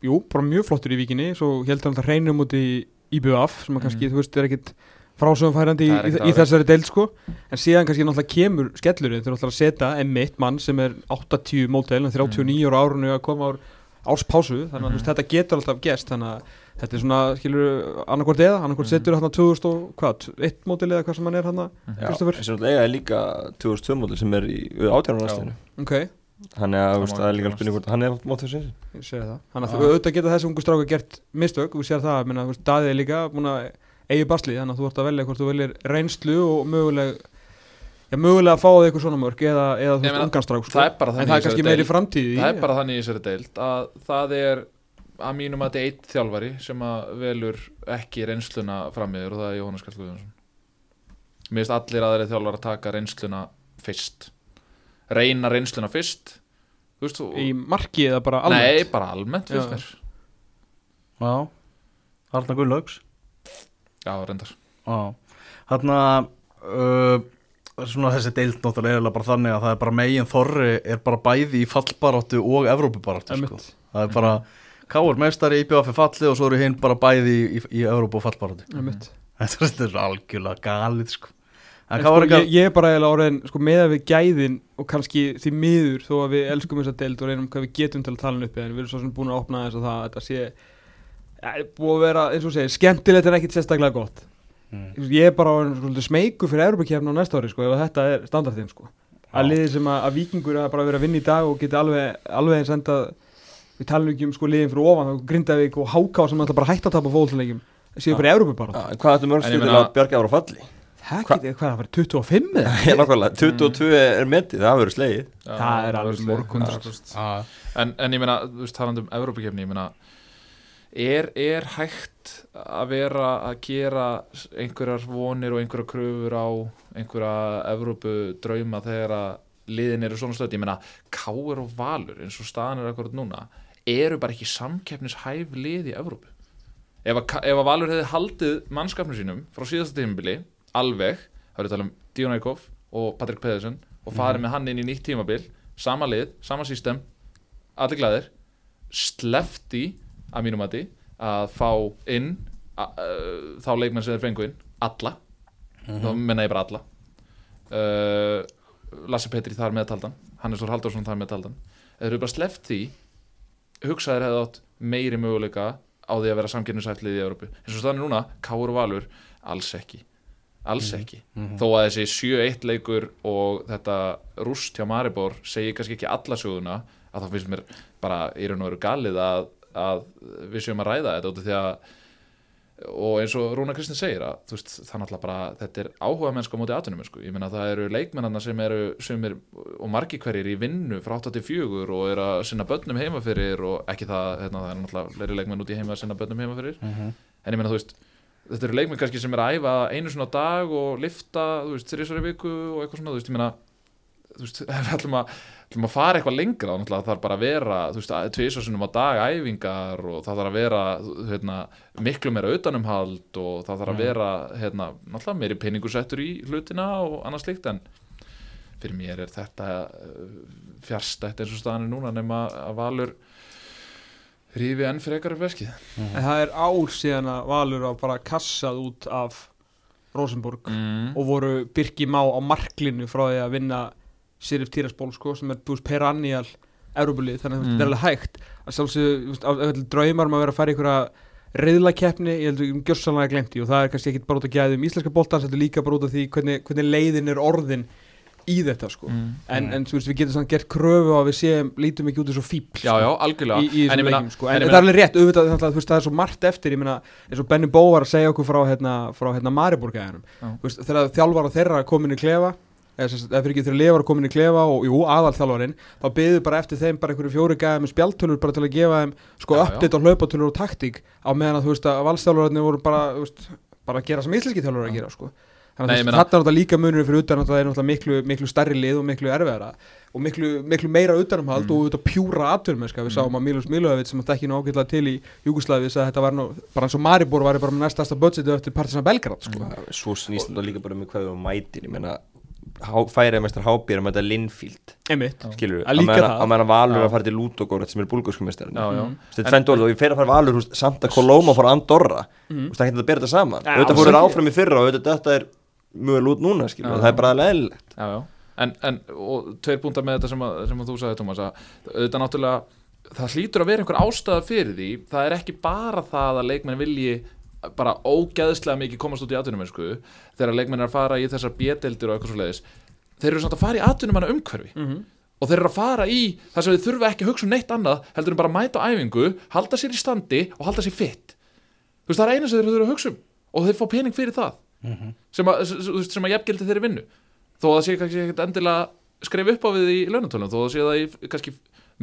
jú, bara mjög flottur í vikinni svo held hann alltaf hreinum út í IBF sem að kannski, Mhm. þú veist, er ekkit frásöfumfærandi í, í, þessari deild sko en síðan kannski náttúrulega kemur skellurinn þegar náttúrulega að setja M1 mann sem er 80 mótel en 39 ára árunu að koma ár áspásu þannig að Mhm. þetta getur alltaf gest þannig að þetta er svona, skilur, annarkvort eða annarkvort Mhm. setur hann 2000 og hvað, 1 mótel eða hvað sem hann er hann Já, Kristoffer? þessi náttúrulega eiga er líka 2002 mótil sem er í átjárnarnastinu ok, Þannig að Það þú það er líka ekki spurning hvort hann er mótt þessu ég segi það. Þannig að þú auðvitað geta þessi ungu stráka gert mistök og við sér það, menna, þú veist, Daði er líka búin að eigi basli, þannig að þú ert að velja hvort þú viljir reynslu og möguleg já, mögulega að fá þig eitthvað svona mörg eða, eða þú veist, ungan strák sko. það er bara en þannig það í er kannski þessari meiri deild. framtíð í það er bara þannig í þessari deild að það er að mínum að þetta er eitt þjálfari sem að velur ekki reynsluna fram yfir og það er Jóhannes Karl Guðjónsson. Mér finnst allir aðri þjálfar að taka reynsluna fyrst reyna reynsluna fyrst. Þú veist, í marki eða bara nei, almennt bara almennt finnst Já. mér. Já, Arna Gunnlaugs já, reyndar. Já, þarna uh, svona þessi deild náttúrulega er bara þannig að það er bara megin þorri er bara bæði í fallbaráttu og Evrópubaráttu sko. Það er bara Káur meistari í BF falli og svo eru hinn bara bæði í, í, í Evrópu og fallbaráttu. Þetta er- algjörlega galið sko. Sko, ég, ég er bara eiginlega orðin sko, með að við gæðin og kannski því miður þó að við elskum þessa deild og reynum hvað við getum til að tala en við erum svo sem búin að opna þess að það að þetta sé ja, búið að vera, eins og segir, skemmtilegt en ekkit sérstaklega gott Mm. Ég er bara orðin smeyku fyrir Europakefni á næsta ári sko, ef þetta er standardinn sko. að liði sem að, að vikingur að bara vera að vinna í dag og geti alveg, alveg eins enda við talum ekki um sko liðin fyrir ofan Grindavík og Háká sem alltaf bara hægt að tapa fólkleikjum séu bara í Európa bara Hvað ættum mörg En ég til meina- að bjarga ára falli? Getið, hvað, það var 25 eða? Já, nákvæmlega, 22 er metið, það verður slegið. Það er alveg veist, morgun, já, sko. en, en ég meina, þú veist, talandi um Evrópakefni, ég meina er, er hægt að vera að gera einhverjar vonir og einhverjar kröfur á einhverja Evrópu drauma þegar að liðin eru svona stöð, ég meina Káur og Valur eins og staðan er akkurat núna eru bara ekki samkeppnishæf lið í Evrópu? Ef að, ef að Valur hefði haldið mannskapnum sínum frá síðasta tímabili alveg, það er að tala um Díon Eikhoff og Patrik Pedersen og farið með hann inn í nýtt tímabil sama lið, sama system allir glæðir slefti að mínum mati að fá inn a, uh, þá leikmenn sem þeir fengu inn alla, þá menna ég bara alla. Uh, Lasse Petri þar meðtaldan Hannes Þór Halldórsson þar meðtaldan þeir eru bara sleppt því hugsaðir hefði átt meiri möguleika á því að vera samkynningsætlið í Európu eins og er núna, Káur Valur alls ekki alls ekki, þó að þessi 7-1 leikur og þetta rúst hjá Maribor segir kannski ekki alla söguna að þá finnst mér bara í raun og veru galið að, að við séum að ræða þetta út af því að og eins og Rúna Kristinn segir að veist, bara, þetta er áhuga móti atvinnum, sko, ég meina það eru leikmennarna sem eru, sem er, og margi hverjir í vinnu frá 84 og eru að sinna börnum heima fyrir og ekki það, hérna, það er náttúrulega fleiri leikmenn út í heima að sinna börnum heima fyrir, en ég meina þú veist þetta eru leikmenn kannski sem er að æfa einu svona dag og lifta, þú veist, þrísvar í viku og eitthvað svona, þú veist, ég meina þú veist, við ætlum að, ætlum að fara eitthvað lengra þá náttúrulega þarf bara að vera þú veist, tvisasunum á dag æfingar og það þarf að vera hérna, miklu meira utanumhald og það þarf að vera hérna, náttúrulega meiri peningur settur í hlutina og annað slíkt en fyrir mér er þetta uh, fjärstætt eins og staðan er núna nema að Valur rífi enn frekar upp veskið En það er ár síðan að Valur á bara kassað út af Rosenborg mm. og voru Birki Má á marklinu frá því að vinna Sirif Tiraspól sko, sem er búist perannial Európulið, þannig að Mm. þetta er alveg hægt að sjálfsög draumar um að vera að fara í einhverja reyðlakeppni, ég heldur um gjörsanlega glemt í og það er kannski ekki bara út að gæðum íslenska boltans, þetta er líka bara út af því hvernig, hvernig leiðin er orðin í þetta sko. Mm. en, en þú veist, við getum samt gert kröfu að við séum, lítum ekki út eins og fíbl Já, já, algjörlega. í, í En leikjum sko. en en, það er alveg rétt, auðvitað þannig, að, þú veist, það er svo margt eftir ég meina, eins og Benny Bó var að segja okkur frá hérna, frá hérna Mariborgæðinum þegar þjálfara þeirra komin í klefa eða fyrir ekki þegar lefar komin í klefa og jú, aðal þjálfarin, þá byggðu bara eftir þeim bara einhverju fjóri gæði með spjaltölur bara til að gefa þeim sko update á hlaupatölur og taktík á meðan að þú veist að valstjálfararnir voru bara, bara að gera sem íslenski þjálfur að gera sko Þannig að þetta er náttúrulega líka munur fyrir utan að það er náttúrulega miklu, miklu stærri lið og miklu erfiðara og miklu, miklu meira utanumhald Mm. og auðvitað pjúra atvinnumennska við sáum að Milos Milojevic sem að þekki nú ágætlega til í Júgoslavi að þetta var nú bara eins og Maribor var bara með næstasta budgetu eftir Partisan Belgrad sko. Mm. Svo snýst þetta líka bara með hvað við mætir Ég meina, færið mestar hábýr að mæta Linfield einmitt Skilur Að það. Að meðan Valur að fara til Lútogorð sem er já Mm. Þetta er tvennt orð og ég fer að fara Valur húst, samt að Kolóma fór Andorra mm. Það getur að bera þetta saman Ja, Þetta alls fóru ekki. áfram í fyrra og auðvitað þetta er mjög lút núna skilur Já, það já. er bara leðilegt já, já. En, en og tveir púntar með þetta sem, að, sem að þú sagði Tómas að auðvitað náttúrulega það hlýtur að vera einhver ástæða fyrir því það er ekki bara það að leikmenn vilji bara ógeðslega mikið komast út í atvinnumennsku þegar leikmenn er að fara í þessar bjedeldir og eitthvað svo leiðis þeir eru samt að fara í atvinnumanna umhverfi Mhm. og þeir eru að fara í það sem þeir þurfa ekki að hugsa um neitt annað heldur en bara að mæta á æfingu, halda sér í standi og halda sér fitt þú veist það er eina sem þeir þurfa að hugsa um og þeir fá pening fyrir það að, þú veist, sem að jafngildi þeirri vinnu. Þó að það sé kannski ekkert endilega skrifa upp á við í launatölum þó að það sé það í kannski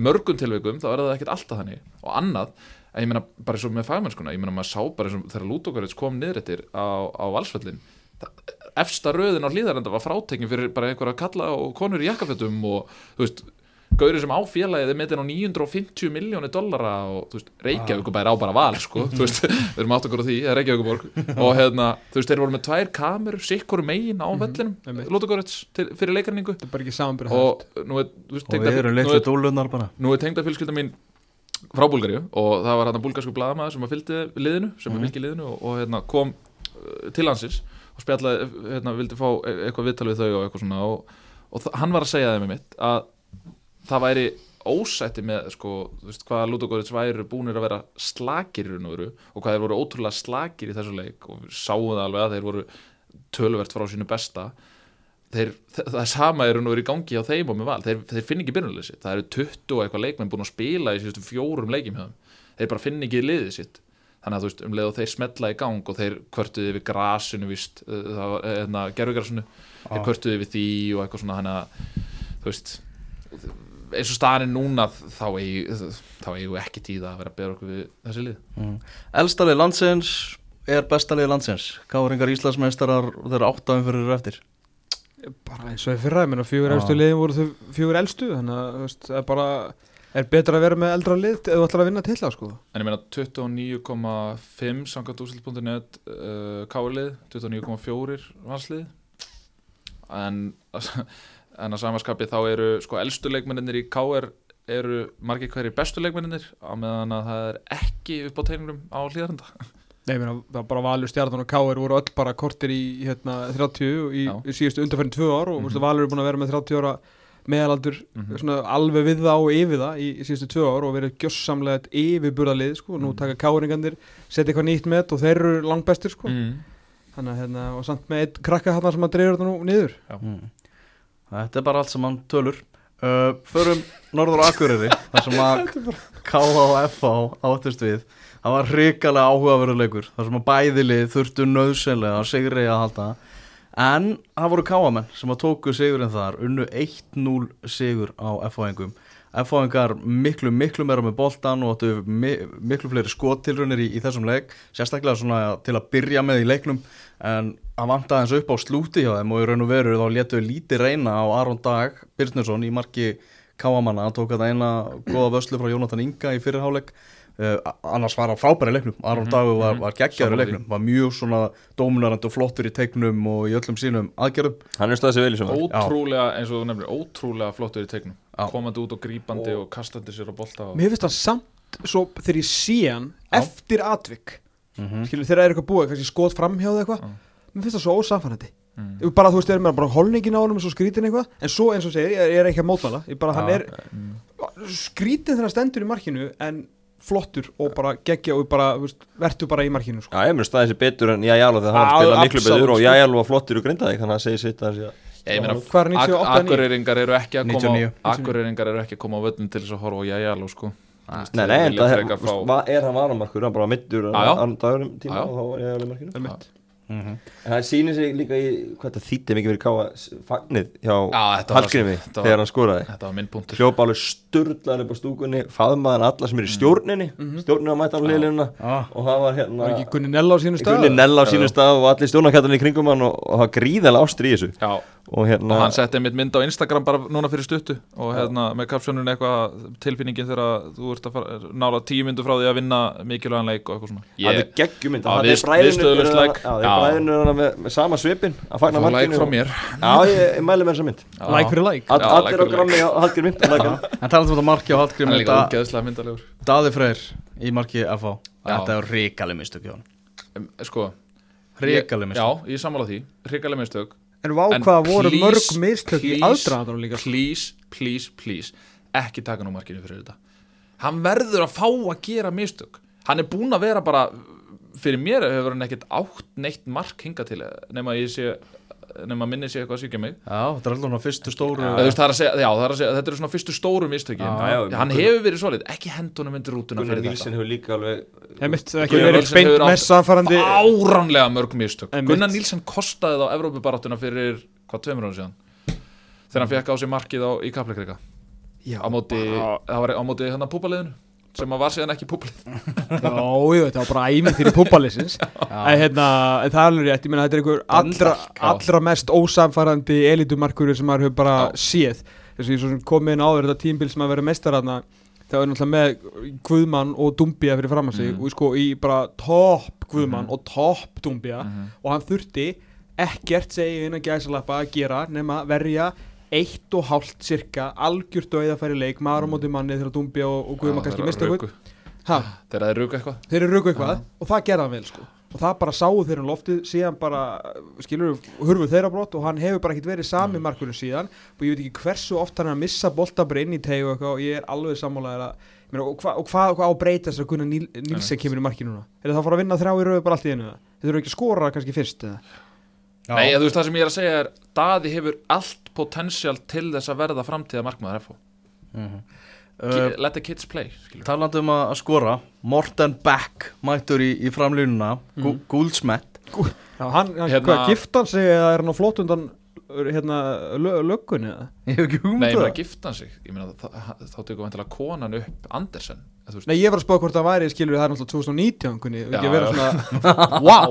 mörgum tilveikum þá er það ekkert alltaf þannig. Og annað en ég meina bara eins og með fagmennskuna ég meina maður sá bara eins og þegar Lútokarits kom niður eftir á, á valsföllin efsta röðin á hlýðarenda var frátekin fyrir bara einhverja kalla og konur í jakkafötum og þú veist Gauri sem á félagið er metin á 950 miljónir dollara og þú veist, Reykjavík bæri á bara val sko, þú veist, við erum átt okkur á því, það er Reykjavíkuborg og hérna, þú veist, þeir voru með tvær kamerur, sikkur megin á vellinum, einmitt. Lótagorets fyrir leikarningu. Þetta er bara ekki samanbyrð og nú er, þú veist, Og tengda, við erum nú litlu er, dúlunar bara. nú er tengda fjölskylda mín frá Búlgaríu og það var hérna búlgarsku blaðamaður sem að fylgdi liðinu, sem að fylgdi liðinu og, og hérna kom uh, til hansins og spjallaði, hérna, vildi fá e- eitthvað viðtal við þau og eitthvað svona og, og hann var að segja þeim mitt að það væri ósætti með sko, þú veist, hvað Ludogorits væru búnir að vera slakir í raun og veru og hvað þeir voru ótrúlega slakir í þessu leik og við sáum það alveg að þeir voru töluvert frá sínu besta. Þeir, þa- það er sama er raun og veru í gangi á þeim og með val, þeir, þeir finn ekki byrjunleysi það eru 20 og eitthvað leikmenn búin að spila í síðustu fjórum leikjum hjá þeim. Þeir bara finn ekki liðið sitt. Þannig að þú veist, um leið og þeir smetla í gang og þeir kvörtuði við grasinu víst, uh, það var, hérna, gerfugrasinu þeir kvörtuði við því og eitthvað svona þannig að, þú veist eins og staðan er núna þá eigum þá eigum við ekki tíða að vera að bera okkur við þessi lið. Mm. Elstalið landsins er bestalið landsins. Káringar Íslandsmeistarar þeir eru átta umfyrir eftir. Bara eins og í fyrra, ég meina fjögur elstu liðin voru þau fjögur elstu þannig að þú veist, það er bara er betra að vera með eldra lið ef þú ætlar að vinna tilla sko. En ég meina 29,5 samkvæmt úrslit.net uh, káirlið, 29,4 vanslið en, en að samanskapi þá eru sko elstu leikmenninir í káir eru margir hverjir bestu leikmenninir á meðan að það er ekki upp á teiningnum á hlýðarenda Nei, ég meina, það var bara Valur, Stjarnan og Káir voru öll bara kortir í hérna, 30 í, Já. í síðustu undarfærin tvö ár og mm Mhm. Valur er búin að vera með 30 ára meðalaldur Mhm. svona alveg við það og yfir það í, í síðustu tvö ár og verið gjössamlega yfirburðalið sko, nú Mhm. taka Káiringandir setja eitthvað nýtt með og þeir eru langbestir sko mm. þannig að hérna, og samt með eitt krakka hann sem að dreifur þetta nú niður Mm. Þetta er bara allt sem hann tölur. Uh, Förum Norður og Akureyri þar sem að KH og FH áttist við. Það var hrikalega áhugaveruleikur þar sem að bæðilið þurftu nöðsynlega að sigri að halda. En það voru KH-menn sem að tóku sigurinn þar unnu 1-0 sigur á FH-engum FH-engar miklu, miklu meira með boltan og áttu mi miklu fleiri skottilrunir í, í þessum leik sérstaklega svona til að byrja með í leiknum. En að vanta eins upp á slúti hjá þeim og í raun og veru þá létu lítið reyna á Aron Dag Birnusson í marki Káamanna, hann tók þetta eina góða vöslu frá Jónatan Inga í fyrirháleik annars var hann frábæri leiknum. Aron Mhm, Dagur var, mhm. var geggjaður leiknum. Var mjög svona dóminarandi og flottur í teiknum og í öllum sínum aðgerðum. Hann er staðið sér vel í sumar. Ótrúlega, eins og þú nefnir, ótrúlega flottur í tegnum Já. komandi út og grípandi og, kastandi sér á bolta og... Mér finnst það samt svo þegar ég sé hann eftir atvik. Mm skilur þegar það er eitthvað búið, kannski skot framhjáð eitthvað. Mér finnst það svo ósamfærandi mm. Ég bara þú veist, er mér bara holningin á honum og svo skrítin eitthvað en svo eins og segir, ég, ég er ekki að mótmála ég bara, hann Já. er Mm. skrítin þegar hann stendur í markinu en flottur og bara geggja og bara, vertu bara í markinu sko. Já, ég mér staðið sér betur en Jæjáló þegar hann Já, var að spila miklu betur og sko. Jæjáló var flottur í grindaðik þannig að segja sitt að segja Ég meina, Hvað er 98, Ak 99? Akureyringar eru ekki að koma 99. á Akureyringar eru ekki að koma á völlin til þess að horfa á jæjáló sko Nei, nei, en það er, er hann varamarkur, hann bara mittur Já, já. annan dagurum tíma Já, já. og þá var Jæjáló í markinu Það er mitt. -hmm. En það sýnir sig líka í hvað þetta þýtti mikið fyrir káa fagnið hjá var- þegar hann skoraði. Þetta var minn punktur. Hljópa alveg sturlaður upp á stúkunni faðmaðan alla sem er í stjórninni stjórninni að mæta á liðlununa ah, og það var hérna var ekki Gunni Nella á sínu stað? Gunni Nell á Já, sínu já. stað og allir stjórnarkættarnir í kringum hann og, og það var gríðalega ástri í þessu. Já, og hérna og hann setti mitt mynd á Instagram bara núna fyrir stuttu og hérna með kapsjónun eitthvað tilfinningin þegar þú ert að fara nála tíu myndu frá því að vinna mikilvægan leik og eitthvað svona. Það Ég er geggjumynd Já, við- viðstöðulaust like. Bræðinu með, með sama svipin að fagna like markinu frá og- mér. Já, ég, ég mæli með þessa mynd. Já. like fyrir like? All, Já, Allir like á fyrir grammi á Hallgrim mynd En talað um þetta marki á Hann er Hallgrími líka da, ógeðslega myndalegur Daði Freyr í marki FH. Þetta er ríkaleg mistök hjá hann Sko Ríkaleg ég- mistök. Já, ég sammála því, hrikaleg mistök. En vá En hvað voru please, mörg mistök í please, aðdraðanum líka sko. Please, please, please Ekki taka nú markinu fyrir þetta. Hann verður að fá að gera mistök. Hann er búinn að vera bara Fyrir mér hefur hann ekkert átt neitt mark hinga til Nefn að ég sé Nefn að minni sé eitthvað að svíkja mig. Já, þetta er alltaf svona fyrstu stóru þú veist, er að segja, já, það er að segja, þetta eru svona fyrstu stóru mistökin. Já, já, hann hefur verið svolít, ekki hendunum undir rútuna Gunnar Nílsen hefur líka alveg ég mitt það ekki Gunnar beint hefur átt áránlega mörg mistök. Einmitt. Gunnar Nílsen kostaði þá Evrópubaráttuna fyrir hvað tveimur ára síðan? Þegar hann fekk á sig markið á, í Kaplakrika. Á móti, það var á móti hann að púpaliðinu sem að var síðan ekki púpalið Já, jú, þetta var bara æmið fyrir púpalisins en, hérna, en það er alveg rétt, ég meina þetta er einhver allra, allra mest ósamfærandi elitumarkur sem maður hefur bara Já. séð þess að ég svo sem kom inn áður þetta tímbil sem að vera mestaraðna það var náttúrulega með Guðmann og Dumbia fyrir fram að sig Mhm. og sko í bara topp Guðmann Mhm. og topp Dumbia Mhm. og hann þurfti ekkert segja inn að gæsalappa að gera nema verja eitt og hálft cirka algjört og eða færi leik maður á móti manni þegar Dumbia og, og Guðmann kannski mista ruku. Ha, þegar það er ruku eitthvað þeir eru röku eitthvað og það gerði hann vel sko og það bara sáu þeir hann loftið síðan bara skilur hurfu þeirra brott og hann hefur bara ekkert verið sami Mm. markurinn síðan og ég veit ekki hversu oft hann er að missa bolta bara inn í tegu og eitthvað og ég er alveg sammálaðið að meina, og hvað hva, hva á breytast að Gunnar Níl, Nílsen kemur í markinu núna er það að fara að vinna þrjá í röðu bara allt í einu eða? þeir eru ekki að skora kannski fyrst eða? Já. Nei, þú veist það sem ég er að segja er Daði hefur allt potensial til þess að verða framtíða markmaður FH Mhm. uh, Uh, Let the kids play skilur. Talandi um að skora Morten Beck mættur í, í framlýnuna mm. Gúlsmett Já, hann, hann Hérna- hvað, gift hann sig eða er hann á flott undan hérna, lö, löggunni eða? Ég hef ekki Nei, hugmynd ég um gifta hann sig Ég meina, þá, þá tekur vantilega konan upp Andersen Nei, ég var að spá hvort það væri, skilur það er náttúrulega 2019 kunni, ekki að vera svona wow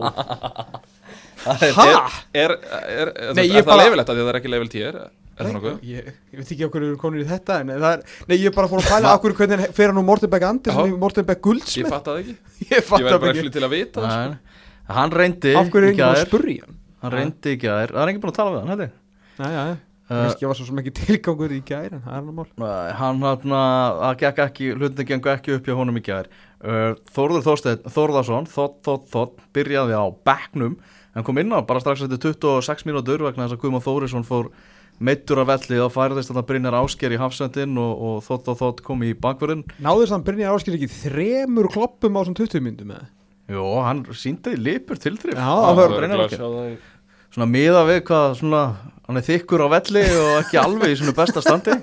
Ha? Er, er, er, er, Nei, er, ég er það bara- leifilegt að því að það er ekki leifil 10 er, er það nokkuð? Ég, ég veit ekki okkur komin í þetta en það er, nei ég bara fór að pæla okkur hvernig fer hann úr Mortenberg Andersson í Mortenberg Ég Guldsmith? Fatt það ekki. Ég Ég verði ekki. ekki til að vita það, sko. Nei, Hann reyndi Af hverju er í enginn að spurja hann? Hann reyndi í gær Það er enginn búin að tala við hann, held ég. Já, já, já Uh, Kannski var svo sem ekki tilgangur í gær en það er hann Nei, gekk ekki, hlutin gengur ekki upp hjá honum í gær. Uh, Þórður Þorsteinn Þórðarsson, Þótt, Þótt, Þótt byrjaði á bekknum en kom inn á bara strax eftir 26 mínútur vegna þess að Guðmann Þórisson fór meittur af velli. Og færðist að það Brynjar Ásker í hafsendin og, og Þótt og Þótt kom í bakverðin að hann Brynjar Áskil ekki þremur kloppum á svona 20 myndum með Jó, hann síndi lipur tiltrif Já, Það það var Það Brynjar Ásker það Svona miða við hvað svona, hann er þykkur á velli og ekki alveg í svona besta standi.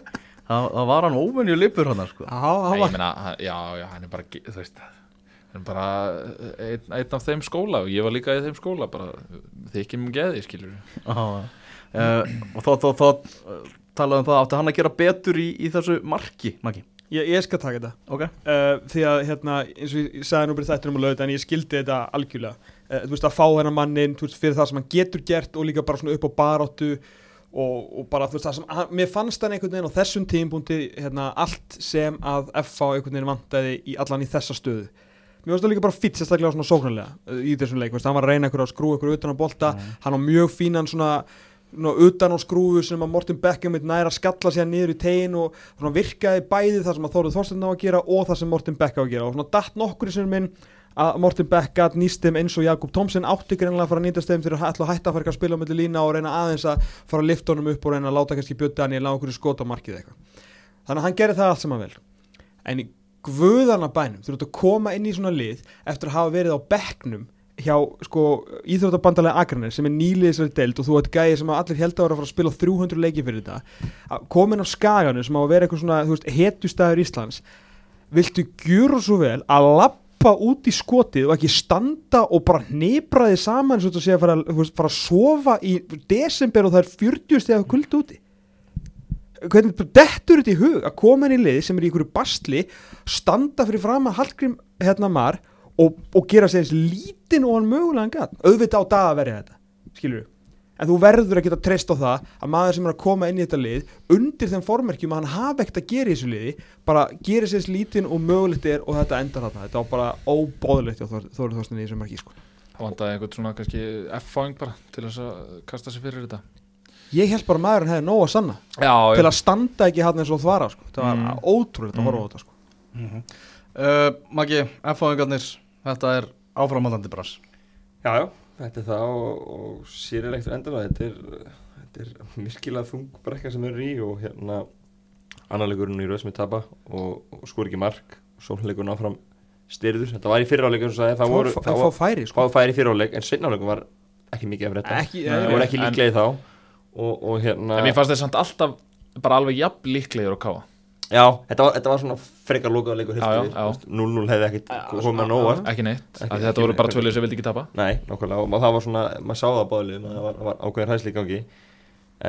Það, það var hann óvenju lipur hann sko. Já, hann hann- já, já, hann er bara, þú veist hann er bara einn, einn af þeim skóla og ég var líka í þeim skóla bara þykjum geði, skilur Já, uh, og þótt, þótt, þótt uh, talaði um það, átti hann að gera betur í, í þessu marki, Maggi? Ég, ég skal taka þetta. Ok, uh, Því að hérna, eins og ég sagði nú bara þetta um að lögða en ég skildi þetta algjörlega. Uh, Þú veist að fá hennar mannin þú veist, fyrir það sem hann getur gert og líka bara svona upp á baráttu og, og bara þú veist það sem hann, mér fannst hann einhvern veginn á þessum tímpúndi hérna, allt sem að FH einhvern veginn vantaði í allan í þessa stöðu Mér finnst það líka bara fýtt sérstaklega svona sóknarlega uh, í þessum leik, hann var að reyna ykkur að skrúa ykkur utan á bolta, hann á mjög fínan svona, svona utan á skrúfu sem að Morten Beckham næra skalla sér niður í tegin og svona virkaði bæði það sem að Þóruð Þorsteinn á að gera og það sem Morten Beck á að gera. Og svona datt nokkur sem minn að Morten Beck gat nýst þeim eins og Jakob Thomsen átti greinlega að fara að nýtast þeim fyrir að hætta að fara að spila milli lína og reyna aðeins að fara að lifta honum upp og reyna að láta kannski Björn Daniel á okkur skot á markið eitthvað. Þannig að hann gerir það allt sem hann vel. En í guðana bænum. Þú ert að koma inn í svona lið eftir að hafa verið á bekknum hjá sko íþróttabandalega Akranes sem er nýlið þessari deild og þú ert gæði sem að allir held að vera að fara að spila 300 leiki fyrir þetta. Að koma inn á skaganu sem á að vera eitthvað svona veist, hetjustæður Íslands. Viltu gjöra svo vel að lappa út í skotið og ekki standa og bara hnebra þið saman svo að segja að fara, fara að sofa í desember og það er 40 steg af kulda úti hvernig dettur þetta í hug að koma inn í lið sem er í einhverju bastli standa fyrir fram að Hallgrim hérna mar og, og gera sér eins lítinn og hann mögulega gatt auðvitað á dag að verja þetta skilur en þú verður að geta treyst á það að maður sem er að koma inn í þetta lið undir þeim formerkjum að hann hafa ekkert að gera í þessu liði bara gera sér eins lítinn og mögulegt er og þetta endar þarna. Þetta var bara óbóðilegt hjá Þór- Þóri Þorstein í þessu marki sko. Það vantaði einhvern svona kannski F-fáing bara til þess að kasta sér fyrir þetta ég held bara að maðurinn hefði nóg að sanna. Já, til að standa ekki hann eins og þvara sko. það var Mm. ótrúlegt að horfa á þetta sko. uh, Maggi, F-fáingarnir þetta er áframhaldandi brass. Já, já, þetta er það og, og sýrilegt endalega þetta er, þetta er virkilega þung brekka sem er í og hérna annarleikurinn í er tapa og, og skor ekki mark. Sólleikurinn áfram styrður. Þetta var í fyriráleik eins og sagði, það voru fá, það færi sko. færi í fyriráleik en seinnáleikum var ekki mikið af þetta það voru ekki líklega í þá og, og hérna En mér fannst þeir samt alltaf bara alveg jafn líklegir að káa já, þetta var, þetta var svona frekar lokaða leikur Já, já, heilt já. yfir. 0-0 hefði ekkit komið svona, með nóa. Ekki neitt, Ekki- af því þetta voru bara tvölið sem vildi ekki tapa Nei, nákvæmlega, og það var svona, maður sá það báðlið, það var, var ákveðin hæsli í gangi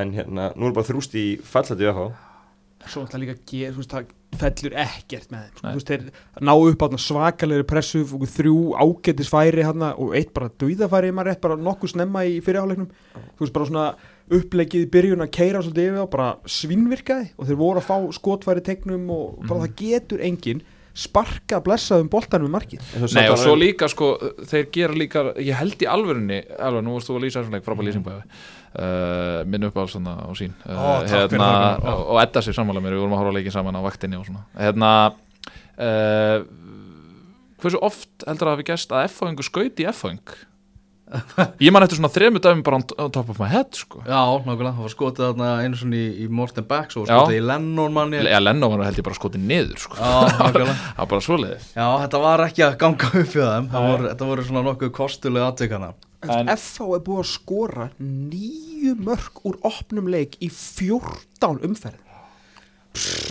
En hérna, nú er bara þrúst í fallandi við svo ætla líka að gera, þú veist, það fellur ekkert með þeim, sko. Þú veist, þeir ná upp á svakalegri pressu, og þrjú ágætis færi hana, og eitt bara dauðafæri maður rétt bara nokkuð snemma í fyrirháleiknum þú veist, bara svona upplegið í byrjun að keira svolítið yfir á, bara svinnvirkaði og þeir voru að fá skotfæri tegnum og bara Mhm. það getur enginn sparka blessaðum boltanum með markið Nei og svo líka sko, þeir gera líka, ég held í alvörunni alveg, nú varst þú að lýsa þessum leik, frábæð lýsing bæði uh, minn upp á svona á sín uh, Ó, það, Gunnar. Ó. og, og Edda sér sammála mér, við vorum að horfa leikin saman á vaktinni og svona hérna uh, hversu oft heldur að hafi gæst að F-fáingu skauti í F-fáing ég man eftir svona þremu dæmi bara on, top of my head sko. Já, nákvæmlega, það var skotið þarna einu svona í, í Morten Beck svo skotið í Lennon manni eða Lenno var held ég bara skotið niður sko. Já, nákvæmlega. Það var bara svoleiðis. Já, þetta var ekki að ganga upp við þeim. Það voru, þetta voru svona nokkuð kostulega aðtökana En- FH er búið að skora nýju mörg úr opnum leik í 14 umferð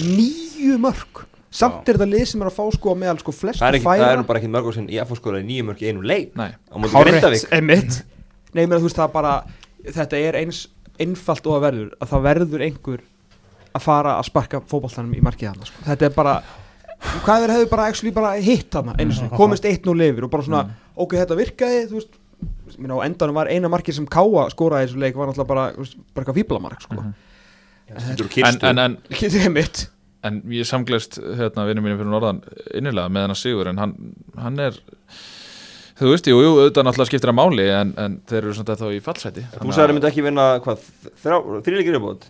nýju mörg samt er þetta lið sem er að fá sko meðal sko flestu Það er, ekki, færa. það er nú bara ekki mörgur sinn í FH skóraði nýju mörg í einu leik. Nei. á móti Grindavík. Einmitt. Nei, menn, þú veist, það bara þetta er eins einfalt og það verður að það verður einhver að fara að sparka fótballtanum í markið hann sko. þetta er bara hvað þeir hefðu bara, actually, bara hitt hann eins og komist 1-0 yfir og bara svona ok, þetta virkaði, þú veist minna, á endanum var eina markið sem Káa skoraði í þessu leik var náttúrulega bara, þú veist, bara eitthvað fíblamark sko. En, en, en, mitt en ég samgleist hérna vinnum mínum fyrir norðan innilega með hennar sigur en hann, hann er þú veist, jú, jú, auðvitað náttúrulega skiptir að máli en, en þeir eru svona þá í fallseti Þú sagði að þeir myndi ekki vinna, hvað, þrýleikir í bót?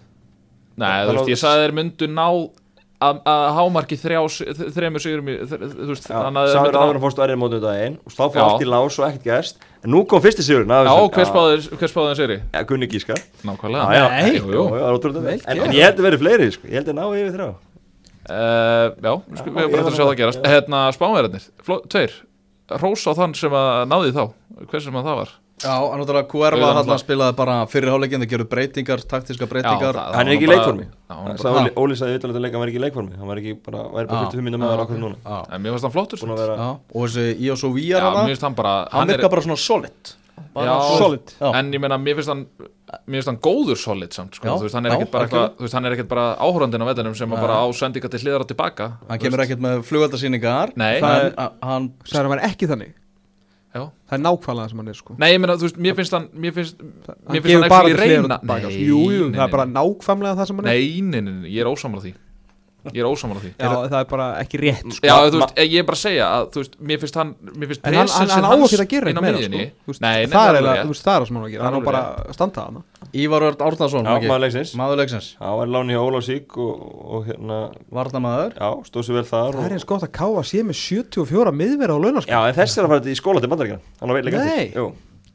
Nei, þú veist, ég sagði þeir myndu ná að að hámarki þremur sigurum þú veist, þannig að myndu áður að fórstu aðrið mótið daginn og þá fór Já. allt í lás og ekkert gæst en nú kom fyrsti sigurinn af Já, hver spáður þeir sigri? Já, Gunni Gískar Nákvæmlega. Er en ég held að verið fleiri, sko, ég held að ná yfir þrjá Uh, já, við skulum ég bara var að sjá að- það gerast. Hérna, spánverðarnir, tveir. Rós á þann sem að náði þá. Hver sem að það var. Já, en náttúrulega Cuerva Auðvitað. hann spilaði bara fyrir hálfleikin það gerðu breytingar, taktíska breytingar. það- Hann er ekki í leikformi. Já, hann Óli, sagði auðvitað að leika, hann var ekki í leikformi. Hann var ekki bara, væri bara Já. 45 minnum með það ákveð núna. Já, En mér finnst hann flottur að já, og þessi Íos og Víjar Já, hann, finnst hann bara hann er- virka bara svona solid bara Já. Solid. Já. En ég meina, mér finnst hann Mér finnst hann góður solid samt sko. Þú veist, hann er ekkert bara, þú veist, hann er ekkert bara áhórandinn á vellinum sem að Nei. bara á sendinga til hliðar og tilbaka hann kemur ekkert með flugöldasýningar Nei, Það er- hann ekki þannig já. það er nákvæmlega það sem hann er sko Nei, ég meina, þú veist, mér finnst hann Mér finnst, mér finnst hann ekki reyna Nei, sko. jú, jú, nei, það er bara nei. nákvæmlega það sem hann er Nei, nei, nei, ég er ósammála því Ég er ósammála því. Já, það er bara ekki rétt sko. Já, þú veist, ég er bara að segja að, þú veist, mér finnst hann Mér finnst en hann, hann, hann á hans ekki að gera eitthvað meira sko. Þú veist, Nei, nei, það er alveg eiginlega- rétt. þú veist, það er það sem hann á að gera hann á bara að standa hann Ívar Örd Árnason Já, maður leiksins. Maður leiksins, Já, var láni hjá Ólafsík og, og hérna varnamaður Já, stóð sér vel þar það er og, eins gott að Káa sé með 74 miðverða á launaskap. Já, en þessi er að fara í skóla til bandaríkjana Hann á veit leik Nei. eftir Jú,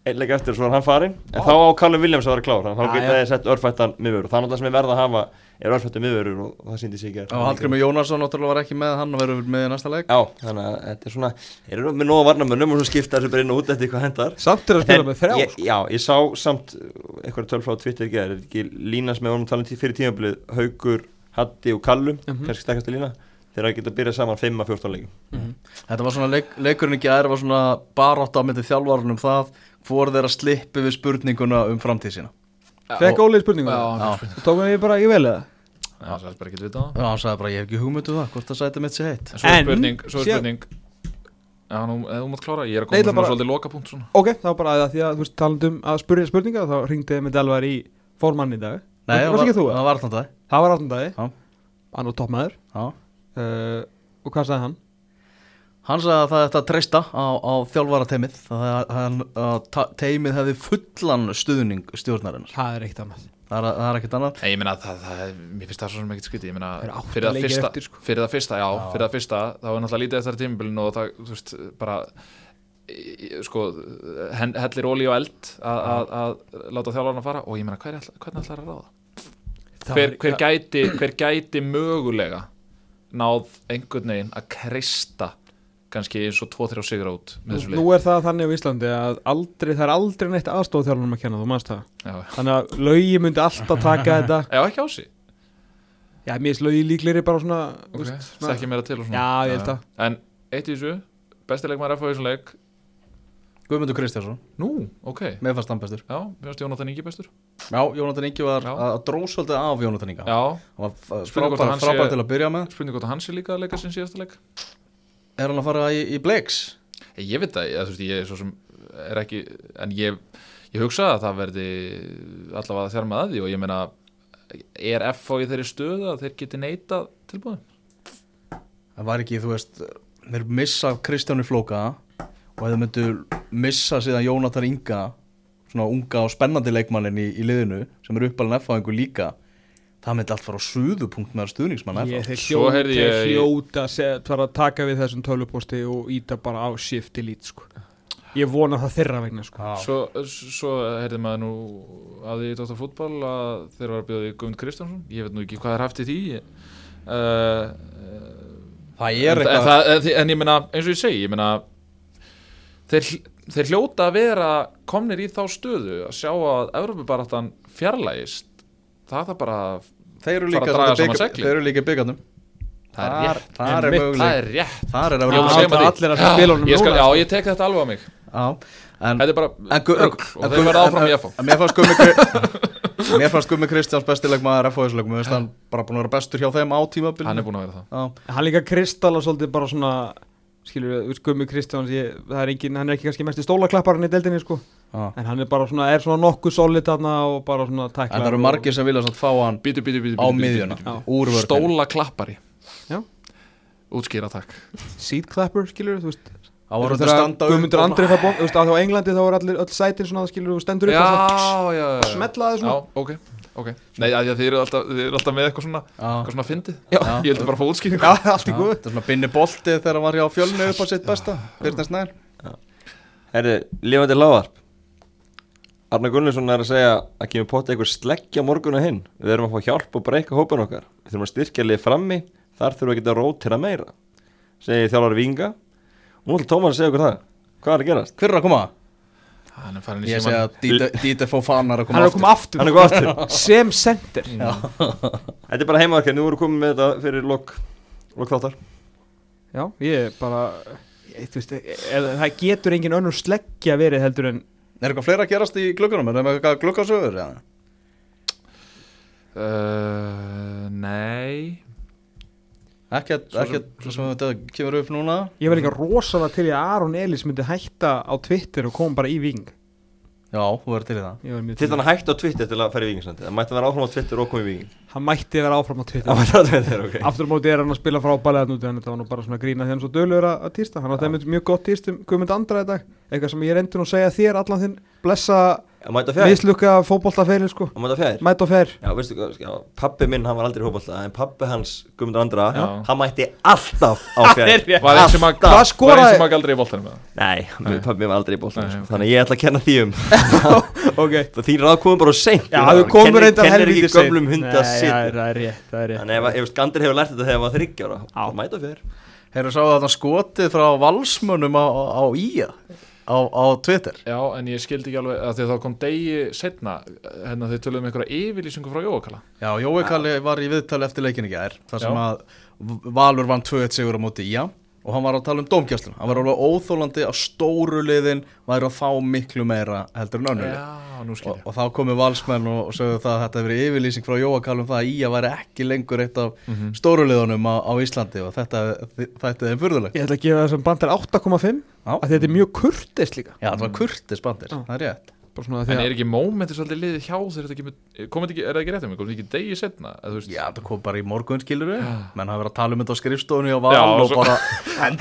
einn leik eftir, svo er hann farinn. En þá á Callum Williams að vera klár Þannig að Já, þá geta já. þið sett örfættan miðvörur Það er náttúrulega sem er verða að hafa Er örfættan miðvörur og, og það síndi sig ekki og Hallgrimur Jónarsson náttúrulega var ekki með hann verður með í næsta leik. Já, þannig að þetta er svona Þeir eru með nóga varnamönnum og svo skipta þessu bara inn og út eftir hvað hendar. Samt er að spila með þrjá ég. Já, ég sá samt uh, eitthvað tölf frá Twitter í gerð Er ekki línas með honum talin fyrir tímabilið Haugur, Hatti og Kallum Mhm. Kannski stakkastu lína Þeir að geta byrjað saman 5 að 14 leikum þetta var svona leik, leikurinn ekki aðra var svona barátt á myndi þjálfarinn um það hvor þeirra slippi við spurninguna um framtíð sína fekk Óli spurningu Já, Já. tók hann ég bara í vel eða? Já, það er bara ekki að vita það. Já, hann sagði bara, ég hef ekki hugmyndu það, hvort það sæti mitt sé heitt. En svo er spurning, svo er spurning. Já, nú, eða þú mátt klára, ég er að koma það svona bara- svolítið lokapunkt svona. Ok, þá bara að því að þú veist talandum að spurja spurninga þá ringdi með Delvar í formann í dag. Nei, það var, ekki þú? það var alltaf það það var áttan Já. hann var toppmaður. Já. uh, og hvað sagði hann? Hann sagði að það ætti að treysta á, á það er að, teimið hefði fullan stuðning stjórnarinnar. Það er eitt annað. Það er, það er ekkert annað. Nei, ég meina, það, það, er- mér finnst það svo sem ekkert skrítið Ég meina, Það fyrir það fyrsta, eftir, sko. fyrir það fyrsta, já, fyrir það fyrsta þá er náttúrulega lítið eftir tímabilinu og það, þú veist, bara sko, hellir ólí og eld að- að að láta þjálfarna fara og ég meina, hver, hvernig ætlar að ráða? Það Hver, er- hver, gæti, hver gæti mögulega náð einhvern veginn að kreista kannski eins og 2-3 sigur út með þessu nú er það þannig á Íslandi að aldrei, það er aldrei neitt aðstof þjálfunum að kenna, þú manst það? Já, þannig að laugi myndi alltaf taka þetta. Já ekki á sig. Já, mér finnst laugi líklegri bara svona, veist, svona Þekki meira til og svona. Já, ég held að En eitt í þessu, besti leikmaður FH í þessum leik? Guðmundur Kristjánsson, Nú, ok. Með fast hann bestur. Já, mér finnst Jónatan Ingi bestur. Já, Jónatan Ingi var Já. að að dró svolítið af Jónatan Inga. Já, Hann var Spurning hvort frábær, hann sé- frábær til að byrja með. spurning hvort að hans er líka að leika sinn síðasta leik Er hann að fara í, í Blakes? Ég, veit það, ég, veist, ég er svo sem er ekki En ég, ég hugsa að það verði allavega þjármað að því og ég meina er FH í þeirri stöðu að þeir geti neitað tilbúðum Það var ekki, þú veist Þeir missa Kristjáni Flóka og þeir myndu missa síðan Jónatan Inga svona unga og spennandi leikmannin í, í liðinu sem er uppalinn F-fáingu líka það myndi allt fara á suðupunkt með stuðningsmann ég, þeir Svo hljóta, heyrði ég hljóta set, fara að taka við þessum töluposti og íta bara á shift delete sko. ég vona það þeirra vegna sko. Svo, svo heyrði maður nú að því í Dóttar fútbol að þeir var að bjóða í Guðmund Kristjánsson Ég veit nú ekki hvað er haft í því uh, Það en, er en, eitthvað það, en, en ég meina, eins og ég segi, ég meina þeir, þeir hljóta að vera komnir í þá stöðu að sjá að Evropabaráttan fjarlægist það er bara Þeir eru líka, að líka byggandum það er rétt. þar er það er rétt. Þar er að vera það allir að spila honum ég skal, núna, Já, ég tek þetta alveg á mig. Já, en Þetta er bara en- og þeir verða áfram í en Mér fannst Gummi Mér fannst Gummi Kristjáns bestilegmaður F-fáislegum Mér finnst hann bara búin að vera bestur hjá þeim á tímabilinu. Hann er búin að vera það. Já, hann líka kristalla svolítið bara svona skilur við, Gummi Kristjáns ég, það er engin, hann er ekki kannski mest í stólaklapparinn í deildinni sko. Já. en hann er bara svona, er svona nokkuð solid þarna og bara svona tæklar En það eru margir sem vilja samt fá hann Bítu, bítu, bítu á miðjuna Já. Úr vörðinu Stóla klappari Já. Útskýra takk seat clapper, skilur þú veist Guðmundur upp Andri það bók, þú veist, á Englandi þá er allir öll sætin svona, skilur þú stendur upp og svona, Já, svona ok, ok. Nei, að, þið, eru alltaf, þið eru alltaf með eitthvað svona. Eitthvað svona fyndið. Já. Ég vildi bara fá útskýringu. Já, allt í góð Þetta er svona binni bolti þegar hann var hjá fjölni upp á sitt besta Fyrstens nær Herri, lifandi lávarp Arna Gunnlaugsson er að segja að kemur potta einhver sleggja morgun að hinn. Við erum að fá hjálp og breyka hópun okkar. Við þurfum að styrkja lið frammi. Þar þurfum við að geta rótira meira Segir þjálfari Vinga Og nú ætla Tómas að segja okkur það. Hvað er að gerast? Hver er að koma? Hann er farin í Ég segi að Dieter- Dieter Fofana er að Hann koma er að koma aftur. Hann er góð aftur. Sem center Þetta er bara heimaverkefni, nú voru komið með þetta fyrir lok, þáttar. Já, ég er bara ég, þú veist, eða, það getur engin önnur sleggja verið heldur en Er eitthvað fleira að gerast í gluggunum? Er það eitthvað gluggasögur? Ja? uh, Nei Ekkert, sem- ekkert sem þetta kemur upp núna. Ég var líka rosalega til að Aron Elís myndi hætta á Twitter og koma bara í Viking Já, þú verður til í það. Var Til þannig hægt á Twitter til að fara í Víkingsandi Það mætti vera áfram á Twitter og komið í Víking. Hann mætti vera áfram á Twitter. Það á Twitter, ok. Aftur á móti er hann að spila frábælega núti en þetta var nú bara svona að grína því hann er svo dölur að, að týsta Hann átti einmitt mjög gott týst um Guðmund Andra í dag. Eitthvað sem ég reyndi nú að segja þér allan þinn blessa Það mislukka fótboltaferil sko. Það Mætt og fer Já, veistu hvað, já, pappi minn, hann var aldrei í hópallta En pappi hans, Guðmundur Andra Já. Hann mætti alltaf á fjær. er rétt. Var að skoraði sem að galdri í það Nei, Nei. pappi minn var aldrei í bóltan Nei, sko. ok. Þannig að ég ætla að kenna því um. Ok. Það þín ráð komum bara á seint. Kennir ekki gömlum hundi að Nei, já, sitja. það er rétt, það er rétt. Þannig ef, Skandir hefur lært þetta þegar hann var þryggjára Já. Það mæta á fjær. Hefur sáðu þetta skotið frá valsmönnum á, á, á á, Twitter. Já, en ég skildi ekki alveg að því að þá kom degi setna hérna þau töluðum einhverja yfirlýsingu frá Jóakala Já, Jói Kalli var í viðtali eftir leikin í gær þar sem Já. að Valur vann 2-1 sigur á móti IA og hann var að tala um dómkjæslun hann var alveg óþólandi að stóru liðin væri að fá miklu meira heldur en önnur og, ég. og þá komu valsmenn og, og sögðu það að þetta hefur verið yfirlýsing frá Jóa Kalli um það að IA væri ekki lengur eitt af Mhm. stóru liðunum á, á Íslandi og þetta þetta er þeim furðulegt. Ég ætla að gefa þessum bandar 8,5 Já. að þetta er mjög kurtist líka. Já, það var kurtis bandir, Já. það er rétt. Bara svona En því er ekki mómentið svolítið liðið hjá þegar þetta kemur komið ekki, er það ekki rétt um mig, komið ekki degi setna Já, það kom bara í morgun skilur við menn hafa verið að tala um þetta á skrifstofunni og Já, val og svo- bara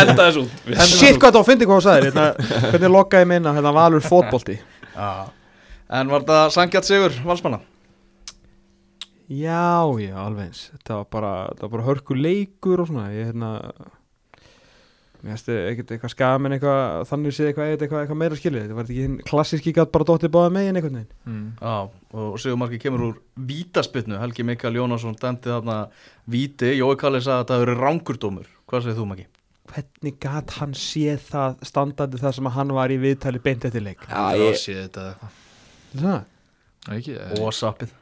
henda þessu út. Shit hvað það hvað þú sagðir. Hérna, Hvernig lokkaði minna hérna? Valur fótbolti. Já. En var þetta sangjart sigur valsmanna? Já, já, alveg eins. Þetta var bara, þetta var bara hörku leikur og svona. Ég hérna Mér finnst ekkert eitthvað skamin eitthvað Þannig séð eitthvað, eitthvað, eitthvað meira skilið. Þetta var ekki hinn klassíski gæt bara dóttið báða megin einhvern veginn. Mm. Já, og Sigurmarki kemur úr vítaspytnu, Helgi Mikael Jónasson dæmdi þarna víti, Jói Kalli sagði að hefur verið rángurdómur, hvað segir þú Maki? Hvernig gæt hann séð það standandi það sem að hann var í viðtali beint eftir leik? Já, ég sé þetta Það? Nei, ekki, eh, Og sappið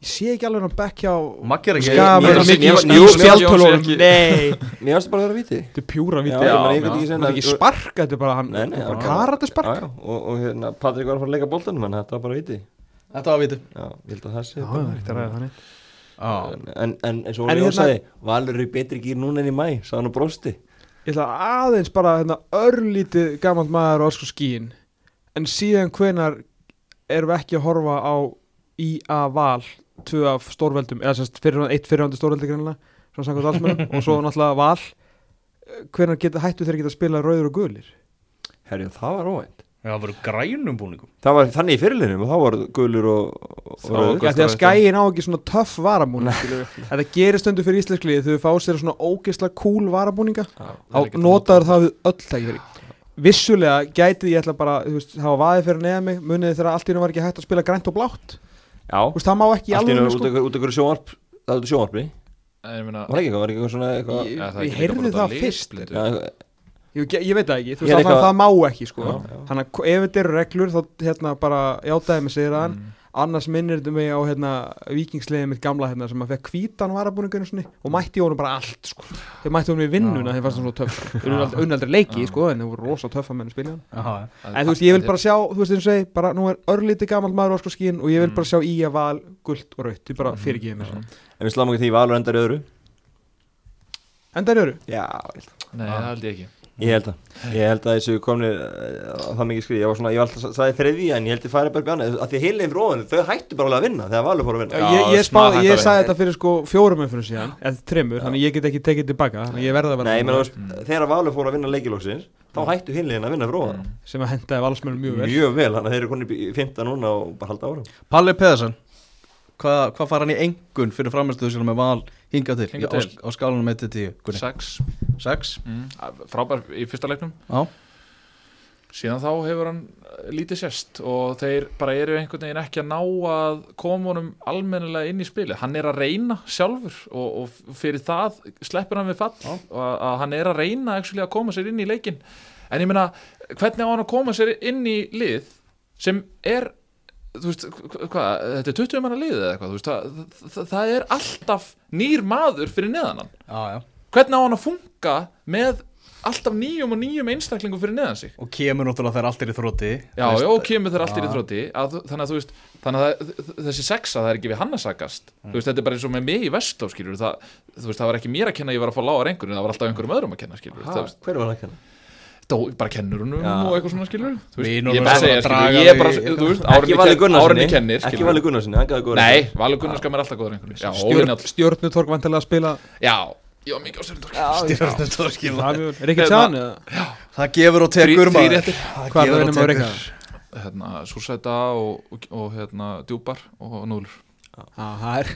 Ég sé ekki alveg hann bekk hjá er er ég- spjáltölunum ég- Nei, mér varst bara að vera viti þetta er pjúra víti. Já, Það er ekki spark, þetta er bara hann Nei, nei, karate spark já, og, og hérna, Patrik var að fara að leika boltanum en þetta var bara viti Þetta var víti. Já, ég held að það sé Já, það er ekkert að ræða þannig. Já, En, en, en eins og Óli Jón hérna- sagði Valur er í betri gýr núna en í mæ Sagði hann og brosti Ég ætla aðeins bara hérna, örlítið gammal maður og ösku skíin en síðan hvenar erum við ekki að horfa á IA val tvö af stórveldum eða sérst fyrir, eitt fyrirhandi stórveldi greinlega svona samkvæmt allsmennum og svo náttúrulega val. Hvenar geta, hættu þeir að geta að spila rauður og gulir? Herri, það var óvænt það var grænum búningum? Það var þannig í fyrirlinum og þá var gulur og, og Það var rauður. að og skæin á ekki svona töff varabúning þetta gerir stundu fyrir íslensklið þau fá sér svona ógeðslega cool varabúninga. Á notaður það. við öll tækifæri vissulega gæti ég ætla bara þú veist, hafa vaðið fyrir neða mig munið þegar allt í hennu var ekki hægt að spila grænt og blátt. Veist, það má ekki allt í einu sko. út af- hverju sjónvarp Það er út af sjónvarpi. Ég Var ekki eitthvað, var ekki eitthvað svona eitthvað Ég- Ja, það er ég líka heyrði það fyrst. Já, ég, ég veit það ekki, þú veist það, eitthvað- það má ekki sko. Já, já. þannig að ef þetta eru reglur þá hérna bara játaði mig segir hann. Mm. annars minnir þetta mig á hérna vikingsliðið mitt gamla hérna sem að fekk hvítan varabúningunum svona og mætti honum bara allt sko. þeir mætti honum í vinnuna þeir fannst hann svo töff. Unni aldrei leiki sko, en þeir voru rosa töff að menn spila hann Já, en þú veist ég vil bara sjá, þú veist eins og segi bara nú er örlítið gammal maður á sko skín og ég vil Mm. bara sjá í að val guld og raut ég bara mér. Já, ég held að- Nei, það held ég ekki Ég held að, ég held að þessu komnir uh, það mikið skrið, ég var svona, ég var alltaf sagði þriði en ég held að færi bara annað, að því heilin fyrir ofan, þau hættu bara alveg að vinna þegar Valur fór að vinna. Já, ég, ég, spá, ég að sagði þetta fyrir sko fjórum umfyrir síðan eða þremur, þannig ég get ekki tekið tilbaka þannig ég verða að vera Nei, ég meina, þú svona veist, þegar Valur fór að vinna leikilóksins, þá hættu heilin að vinna fyrir ofan. sem að hendaði valsmennum mjög vel. Mjög vel, þannig að þeir eru konið í 15 núna og bara halda ára. Palli Pedersen Hvað hva fara hann í engun fyrir framistuðu sína með val hinga til, Hingað Í- til. á, á skálunum 1-10 Gunni? Sex. Sex? Mm. Frábær í fyrsta leiknum. Já, síðan þá hefur hann eh, lítið sérst og þeir bara eru einhvern veginn ekki að ná að koma honum almennilega inn í spili hann er að reyna sjálfur og, og fyrir það sleppur hann við fall. Og að, hann er að reyna actually, að koma sér inn í leikin en ég meina, hvernig á hann að koma sér inn í lið sem er veist, hva- hvað, þetta er 20 manna lið eða eitthvað, þú veist, það, það, það er alltaf nýr maður fyrir neðan hann. Já, já. Hvernig á hann að funka með alltaf nýjum og nýjum einstaklingum fyrir neðan sig? Og kemur náttúrulega þegar allt er í þrótti Já, já, og kemur þeir allt í Já. þrótti þannig að þú veist, þannig að það- þessi sexa það er ekki við hann að sagast þú veist, þetta er bara eins og með mig í vestló, skilur það, það var ekki mér að kenna ég var að fá lágar einhverjum, það var alltaf einhverjum öðrum að kenna, skilur það, Hver var það að kenna? Dó, bara kennur húnum Já. og eitthvað svona, skilur þú veist, ég bara segja, skilur, ég er bara, þú veist, Ekki ken- Gunnarssoni. Ekki Valur Gunnarssoni. Nei, Valur Gunnarskam er alltaf góður einhverju. Já, Stjórn, óvinall stjórnutork vantilega að spila. Já, var mikið á stjórnum Stjórnustórskil er ekki tján eða? Það gefur og tekur hvað er það og ennum að tekur. reyka hérna, Súrsæta og, og, og hérna, djúpar og núlur það er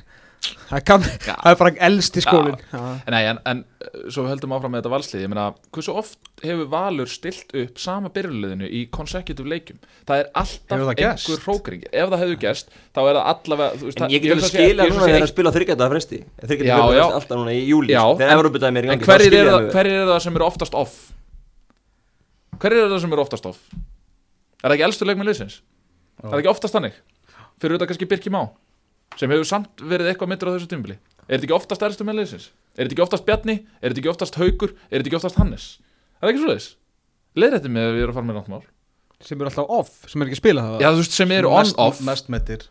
það er, það er bara elst í skólin Já. Nei, en, en uh, svo við höldum áfram með þetta valslið Ég meina, hversu oft hefur Valur stilt upp sama byrjulegðinu í consecutive leikjum Það er alltaf það einhver hrókring Ef það hefur gerst, þá er það allavega þú veist, En það- ég get alveg vil vil núna þegar að spila þryggjata fresti já. fresti alltaf núna í júli Þegar en- Evropadæmi er í gangi hverjir það, alveg. hver er það sem eru oftast off? Hverjir eru það sem eru oftast off? Er það ekki elstu leikmenn liðsins? Er það ekki oftast þannig? Fyrir auðvitað kannski Birki Má sem hefur samt verið eitthvað myndur á þessu tímbili Er þetta ekki oftast elstu með liðsins? Er þetta ekki oftast Bjarni? Er þetta ekki oftast Haukur? Er þetta ekki oftast Hannes? Er það ekki svo þess? Leðrætti með að við erum að fara með náttmál sem eru alltaf off, sem er ekki að spila það Já, þú veist, sem eru on Mest- off Mest meittir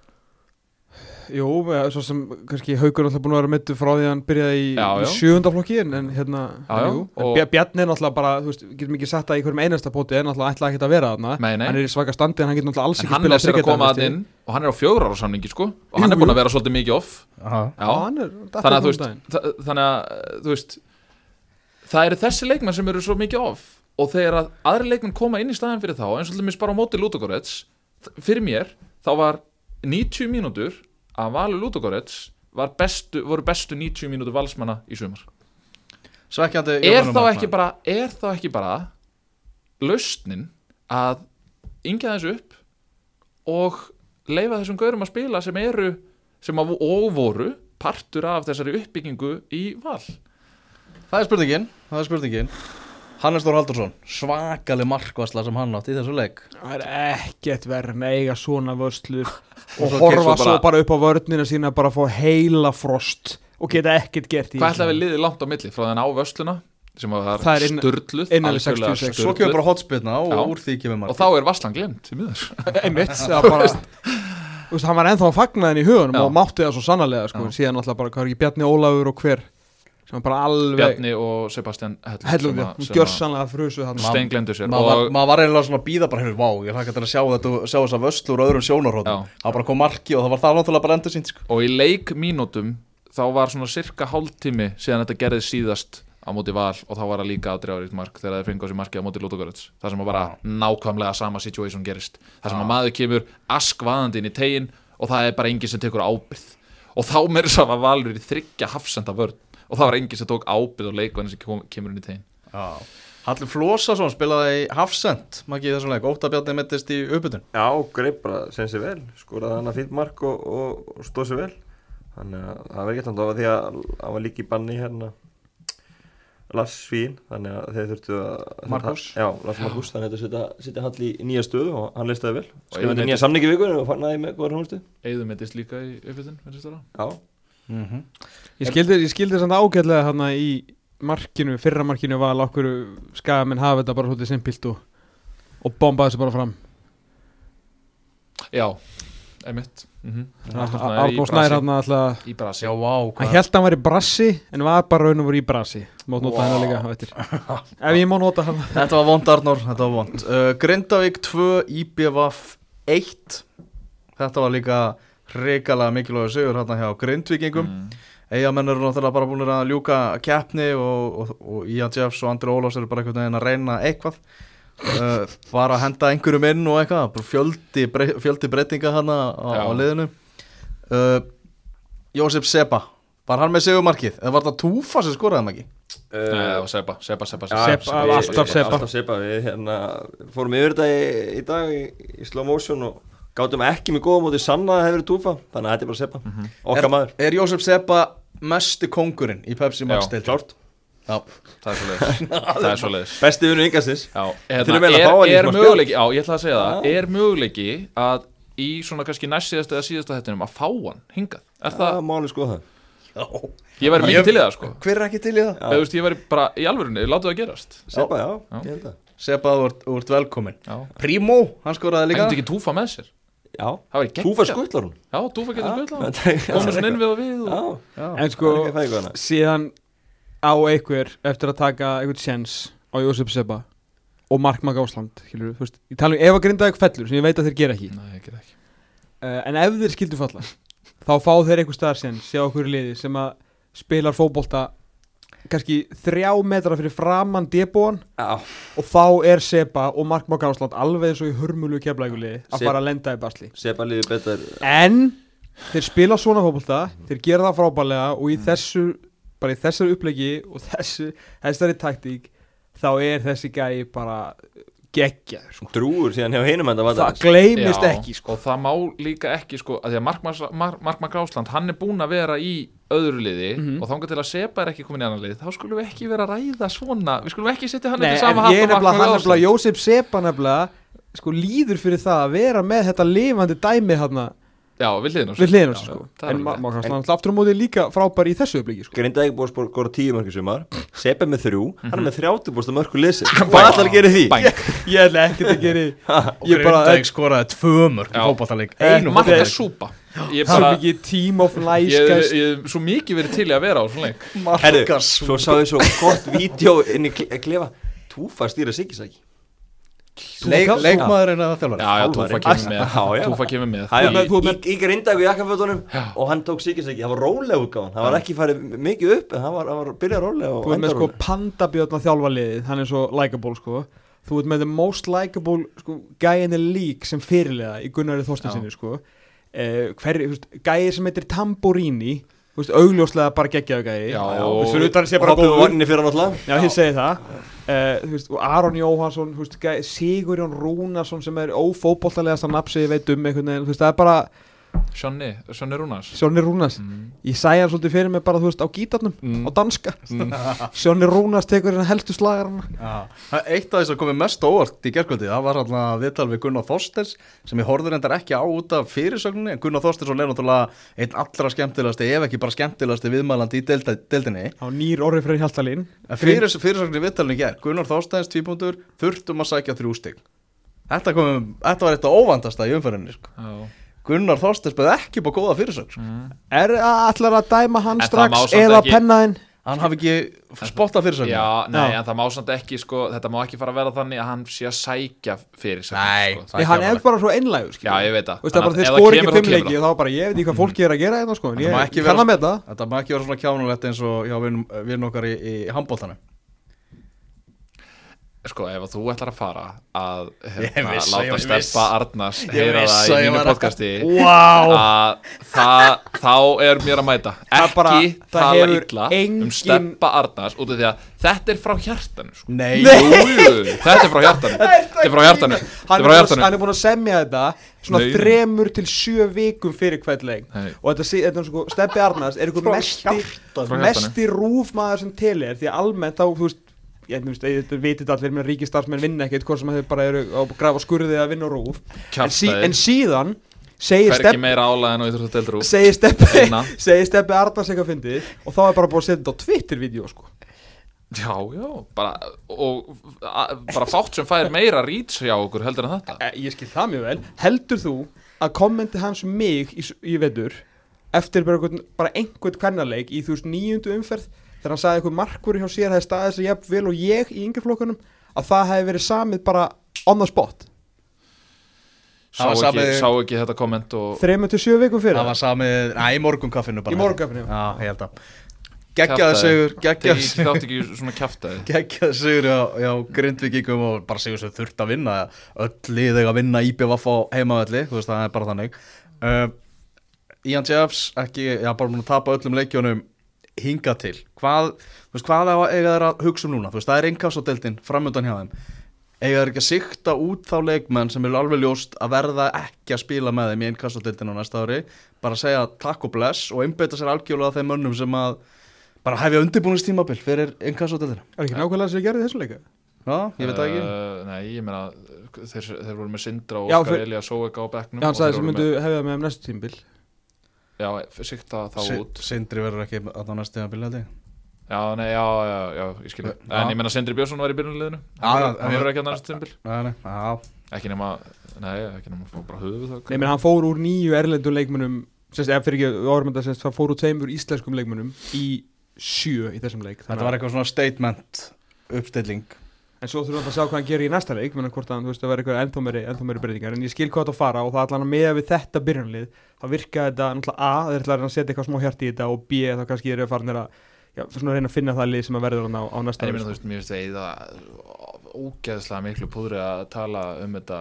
Jú, svo sem kannski Haukur er alltaf búin að vera mittu frá því að hann byrjaði í, Já, í sjöundaflokki en, en hérna, Já, já, jú, en Bjarni er náttúrulega bara, þú veist, getum ekki sett það í hverjum einasta póti, en náttúrulega ætla ekki að vera þarna. Hann er í svaka standi en hann getur náttúrulega alls En ekki Hannes er að koma að inn. Og hann er á fjögur ára samningi sko. Og hann Jú, er búin að vera svolítið mikið off. Hann er þannig að þú veist þannig að þú veist það eru þessi leikmenn sem eru svo mikið off. Og þegar að aðri leikmenn koma inn í staðin fyrir þá eins og til mér bara á móti Ludogorets fyrir mér þá var 90 mínútur að valu Ludogorets bestu, voru bestu 90 mínútur valsmanna í sumar. Svekkjandi er þá bara er þá ekki bara lausnin að yngja þessu upp og leifa þessum gaurum að spila sem eru sem að, og voru partur af þessari uppbyggingu í val? Það er spurningin, það er spurningin Hannes Þór Haldursson, svakalig markvarsla sem hann átt í þessu leik Það er ekkert verð að eiga svona vörslur Og horfa svo svo bara- upp á vörnina sína bara að fá heila frost og geta ekkert gert í Hvað ætla þessu. við liðið langt á milli frá þenn á vösluna sem að Það það er 66. Svo kemur bara hotspilna og úr því kemur mark og þá er Vasslan glemt í miður einmitt, það bara Þú veist, hann var ennþá að fagna þenni í hugunum Já. og mátti það svo sannarlega, sko, Já. síðan alltaf bara, hvað er ekki Bjarni Ólafur og hver sem var bara alveg Bjarni og Sebastian Hellum hellum sem við, að- hún sem gjör að sannlega frusu glemdu sér Maður var, og maður var eiginlega svona að býða bara hérna, vá, ég til að sjá þetta sjá þessa vöslu úr öðrum sjónarhóttum Já. Það bara kom marki og það var það náttúrulega bara endur sínt sko. og í leikmínútum þá var svona cirka hálftími síðan þetta gerði síðast á móti val og þá var það líka aðdreifaríkt mark þegar það fengi á sér marki á móti Lutogorets það sem að bara nákvæmlega sama situation gerist. Það sem að maður kemur askvaðandi inn í tegin og það er bara enginn sem tekur ábyrð og þá meður þess að valur í þryggja hafsenda vörn og það var enginn sem tók ábyrð og leikvæðin sem kom, kemur inn í tegin. Hallur Flósason spilaði í Hafsend Maggi í þessum leik, Óttabjarni mittist í uppbytun. Já, greip bara sem sér vel. Skoraði hann að fýtt mark og, og, stóð sér vel. Þannig að það var ekki þannig. Að því að hann var líka í banni hérna. Lars Svín þannig að þeir þurftu að Markús. Já, Lars Markus, þannig að þetta setja, setja Hall í, nýja stöðu og hann listaði vel. Skrifaði nýja samningi vikur og fannaði með góðar húnstu Eða mittist líka í uppbytun Já, mm -hmm. Ég skildi, ég skildi samt ágætlega hann í markinu, fyrra markinu var okkur skagamenn hafa þetta bara svolítið simpilt og, og bombaði þessu bara fram. Já, einmitt. Mhm. Árnó Snær hann alltaf Í brasi Já, vá, Hann hvað held að hann var í brassi en var bara raun og voru í brassi Mátt nota hann líka á eftir. Ef ég má nota hann Þetta var vond Arnór, þetta var vond. Uh, Grindavík 2, IBVF 1 Þetta var líka reikalega mikilvægur sigur hérna hjá Grindvíkingum mm. Eigamenn eru náttúrulega bara búin að ljúka keppni og, og, og Ian Jeffs og Andri Ólafs eru bara einhvern veginn að reyna eitthvað uh, bara að henda einhverjum inn og eitthvað bara fjöldi, brey, fjöldi breytinga hana á, á liðinu uh, Jósef Seba var hann með sigumarkið eða var það Túfa sem skoraði hann ekki? Nei, það var Seba, Seba, Seba, Já, Seba. Seba, við- alltaf Seba. Alltaf Seba Við hérna, fórum yfir þetta í, í dag í, í slow motion og gátum ekki með góða móti sanna að það hefur verið túfa þannig að þetta er bara Seba Mhm. Okkar maður. Er Jósef Seba mesti kongurinn í Pepsi Max Já? Klárt. Já, Það er svoleiðis. Það er svoleiðis. Besti vinnu yngasins Já, Þurfum hérna, er, er möguleiki Já, ég ætla að segja það. Er möguleiki að í svona kannski næst síðasta eða síðasta hættinum að fá hann hingað? Er það, Það máli sko það já. ég væri mikið til í það sko. Hver er ekki til í það? Ég væri bara í alvörunni, láttu það gerast. Seba, já, Já. ég held að Seba, þú ert, velkomin Já, Primo, hann skoraði það líka getur ekki túfa með sér Já, túfa skuttlar hún. Já, túfa getur á Já, Komur svona inn við og við Já, og... Já. En sko, síðan á einhver eftir að taka einhvern sjens á Jósef Seba og Mark Magásland skilur, þú veist, ég tala um ef að grinda eitthvað fellur sem ég veit að þeir gera ekki. Nei, ekki. Uh, en ef þeir skildu falla þá fá þeir einhver staðar sjens hjá okkur liði sem að spilar fótbolta kannski þrjá metra fyrir framann debóan Já, og þá er Seba og Mark Magásland alveg eins og í hörmulu keflæguliði að fara að lenda í basli. Seba líður betur. En þeir spila svona fótbolta Þeir gera það frábælega og í þessu bara í þessari upplegi og þessu þessari taktík þá er þessi gæi bara geggja sko. Drúur síðan hjá hinum enda það gleymist Já, ekki sko. Og það má líka ekki sko að Því að Mark, Magrásland Hann er búinn að vera í öðru liði Mhm. Og þangað til að Seba er ekki komin í annan lið Þá skulum við ekki vera að ræða svona Við skulum ekki setja hann Nei, undir sama hatt ég og Mark nefnilega, hann Jósef Sepa nefnilega sko líður fyrir það að vera með þetta lifandi dæmi hérna Já, við hliðin á við hliðina Já, sko. er en alveg Ma- rétt. Mark Hassan aftur á móti líka frábær í þessu upplegi sko. Grindaði ekki búið að skora tíu mörgur sumar Seba er með þrjú, hann Mhm. er með þrjátu búið að mörgur lesi Hvað ætlar að gera því? Bæng ég ætla ekki að gera ég bara Grindavík skoraði tvö mörg í Já. fótballtaleik Eh, Einu Marka fótballtaleik súpa Ég er bara mikið team of Ég guys. ég hef svo mikið verið til í að vera á svona leik. Herru, Marka svo sá ég svo gott vídeo inn í kle- klefa. Túfa stýra Siggisæki Leik, Túfa- Leikmaðurinn eða þjálfari Já, já. Túfa kemur með. Já, já. Túfa kemur með. Í, í Grindavík í jakkafötunum og hann tók Siggisæki, það var rólega útgáðan það var ekki farið mikið upp en það var, byrjað rólega og Þú ert með sko rólega. pandabjörn að þjálfa liðið, hann er svo likeable sko. Þú ert með the most likeable sko, uh, veist, Gæi sem heitir Tamborini Þú veist, augljóslega bara geggjaðu Þú og- hoppið vanninni fyrir hann alltaf Já, ég segi það. Uh, veist, og Aron Jóhansson Sigurjón Rúnarsson sem er ófótboltalegast að napsi, ég veit um einhvern veginn, þú veist, það er bara Sjonni, Sjonni Rúnars. Sjónni Rúnars. Mm. Ég sæði hann svolítið fyrir mig bara, þú veist, á gítarnum Mm. á danska. Sjónni Rúnars tekur hérna helstu slagar. Það- Eitt af þess að komið mest óvart í gerkvöldi það var hérna viðtal við Gunnar Þorsters sem ég horfður endar ekki á út af fyrirsögninni. En Gunnar Þorsters er náttúrulega einn allra skemmtilegasti ef ekki bara skemmtilegasti viðmælandi í deilda- deildinni. Á nýr orði fyrir Hjaltalín. Fyrir, fyrirsögninni viðtalinu ger Gunnar Þorsters tvípundur þurftum að sækja þrjú stig. Þetta, kom, þetta var eitt af óvandasta í umferðinni sko. Gunnar Þorsters beði ekki búið góða fyrirsögn sko. Mm. Er allar að dæma hann En strax eða ekki- pennaðinn? hann hafi ekki spottað fyrirsögn Já, nei, Já. en það má samt ekki sko, þetta má ekki fara að vera þannig að hann sé að sækja fyrir sig Nei, sko. er hann er bara svo einlægur Já, ég veit það þeir skor ekki kemur, fimm þá kemur leiki og þá bara ég veit ekki hvað fólki er að gera hérna sko Þetta má ekki vera svona kjánulegt eins og hjá vinn, vinn okkar í, í handbóltanum Sko, ef þú ætlar að fara að hérna, vissi, láta viss. stelpa Arnars heyra vissi það að í mínu podcasti að það, þá er mér að mæta. Ekki bara- það tala hefur illa engin- um steppa Arnars út af því að þetta er frá hjartanu sko. Nei, Jú, jú, þetta er frá hjartanu. Þetta er frá hjartanu. Þetta Hann er búin að, hjartanu. hann er búin að semja þetta svona Nei. þremur til sjö vikum fyrir hvert leik. Nei. og þetta, þetta er sko, Steppi Arnars er einhver hjartanu. mesti rúfmaður sem til er því að almennt þá, þú veist ég þú veist, þetta allir með ríkistarfsmenn vinna ekkert hvort sem þeir bara eru á grafa skurði að vinna rúf en, sí, en síðan segir Steppi segir Steppi segir Steppi Arnars eitthvað fyndið og þá er bara búin að setja þetta á Twitter-vídeó sko. Já, já, bara og a, bara fátt sem fær meira reach hjá okkur heldur en þetta. Eh, ég skil það mjög vel. Heldur þú að kommenti hans um mig í, í vetur eftir bara einhvern kvennarleik í þú veist nýjundu umferð þegar hann sagði einhver markvöru hjá sér hefði staðið sér jafn vel og ég í yngri flokkunum að það hefði verið samið bara on the spot. Sá ekki, samið- sá ekki þetta komment og 3-7 vikum fyrir. Það var samið, næ, í morgunkaffinu bara. Í morgunkaffinu. Já, ég held að Geggjaði sigur, geggjaði Ég sigur. þátt ekki svona kjaftaði. Geggjaði sigur já, já Grindvíkingum og bara sigur sem þurft að vinna. Öll lið eiga að vinna IBVF á heimavelli Þú veist, það er bara þannig. Uh, Ian Jeffs, ekki, já, bara múin að tapa öllum leikjónum hinga til? Hvað, þú veist, hvað eiga þeir að hugsa um núna? Þú veist, það er innkassodeldin framöndan hjá þeim. Eiga þeir ekki að sikta út þá leikmenn sem er alveg ljóst að verða ekki að spila með þeim í innkassodeldin á næsta ári? Bara að segja takk og bless og einbeita sér algjörlega að þeim mönnum sem að bara hefja undirbúinistímabil fyrir innkassodeldina Er ekki nákvæmlega sem ég gerði þessu leika? Já, ég veit það ekki. Uh, nei, ég meina þeir, þeir voru með Sindra og fyrir- Elías Sóeka á bekknum Já, sagði þeir sem myndu hefða með næstu tímbil með, Já, sikta þá Si- út. Sindri verður ekki að á næstu tímabil held ég. Já, nei, já, já, já, ég skilja. En ég meina Sindri Björnsson var í byrjunliðinu Hann verður ekki að næstu nei, já, Ekki nema, nei, ekki nema að fá bara höfuð það Nei, menn hann fór úr nýju erlendu leikmunum Sérst, ef fyrir ekki, þetta sérst, það fór úr tveimur íslenskum leikmunum í sjö í þessum leik. Þetta var eitthvað svona statement uppstilling En svo þurfum við að sjá hvað hann gerir í næsta leik menn hvort hann, þú veist, það verður eitthvað ennþá meiri, ennþá meiri breytingar. En ég skil hvað þetta að fara og það allan að meða við þetta byrjanlið þá virka þetta náttúrulega A, þeir ætla að að setja eitthvað smá hjart í þetta og B, þá kannski eru að fara að já, svona að reyna að finna það lið sem að verður hann á, á næsta En ég ári, meina, þú sko. veist, mér finnst það ógeðslega miklu púðri að tala um þetta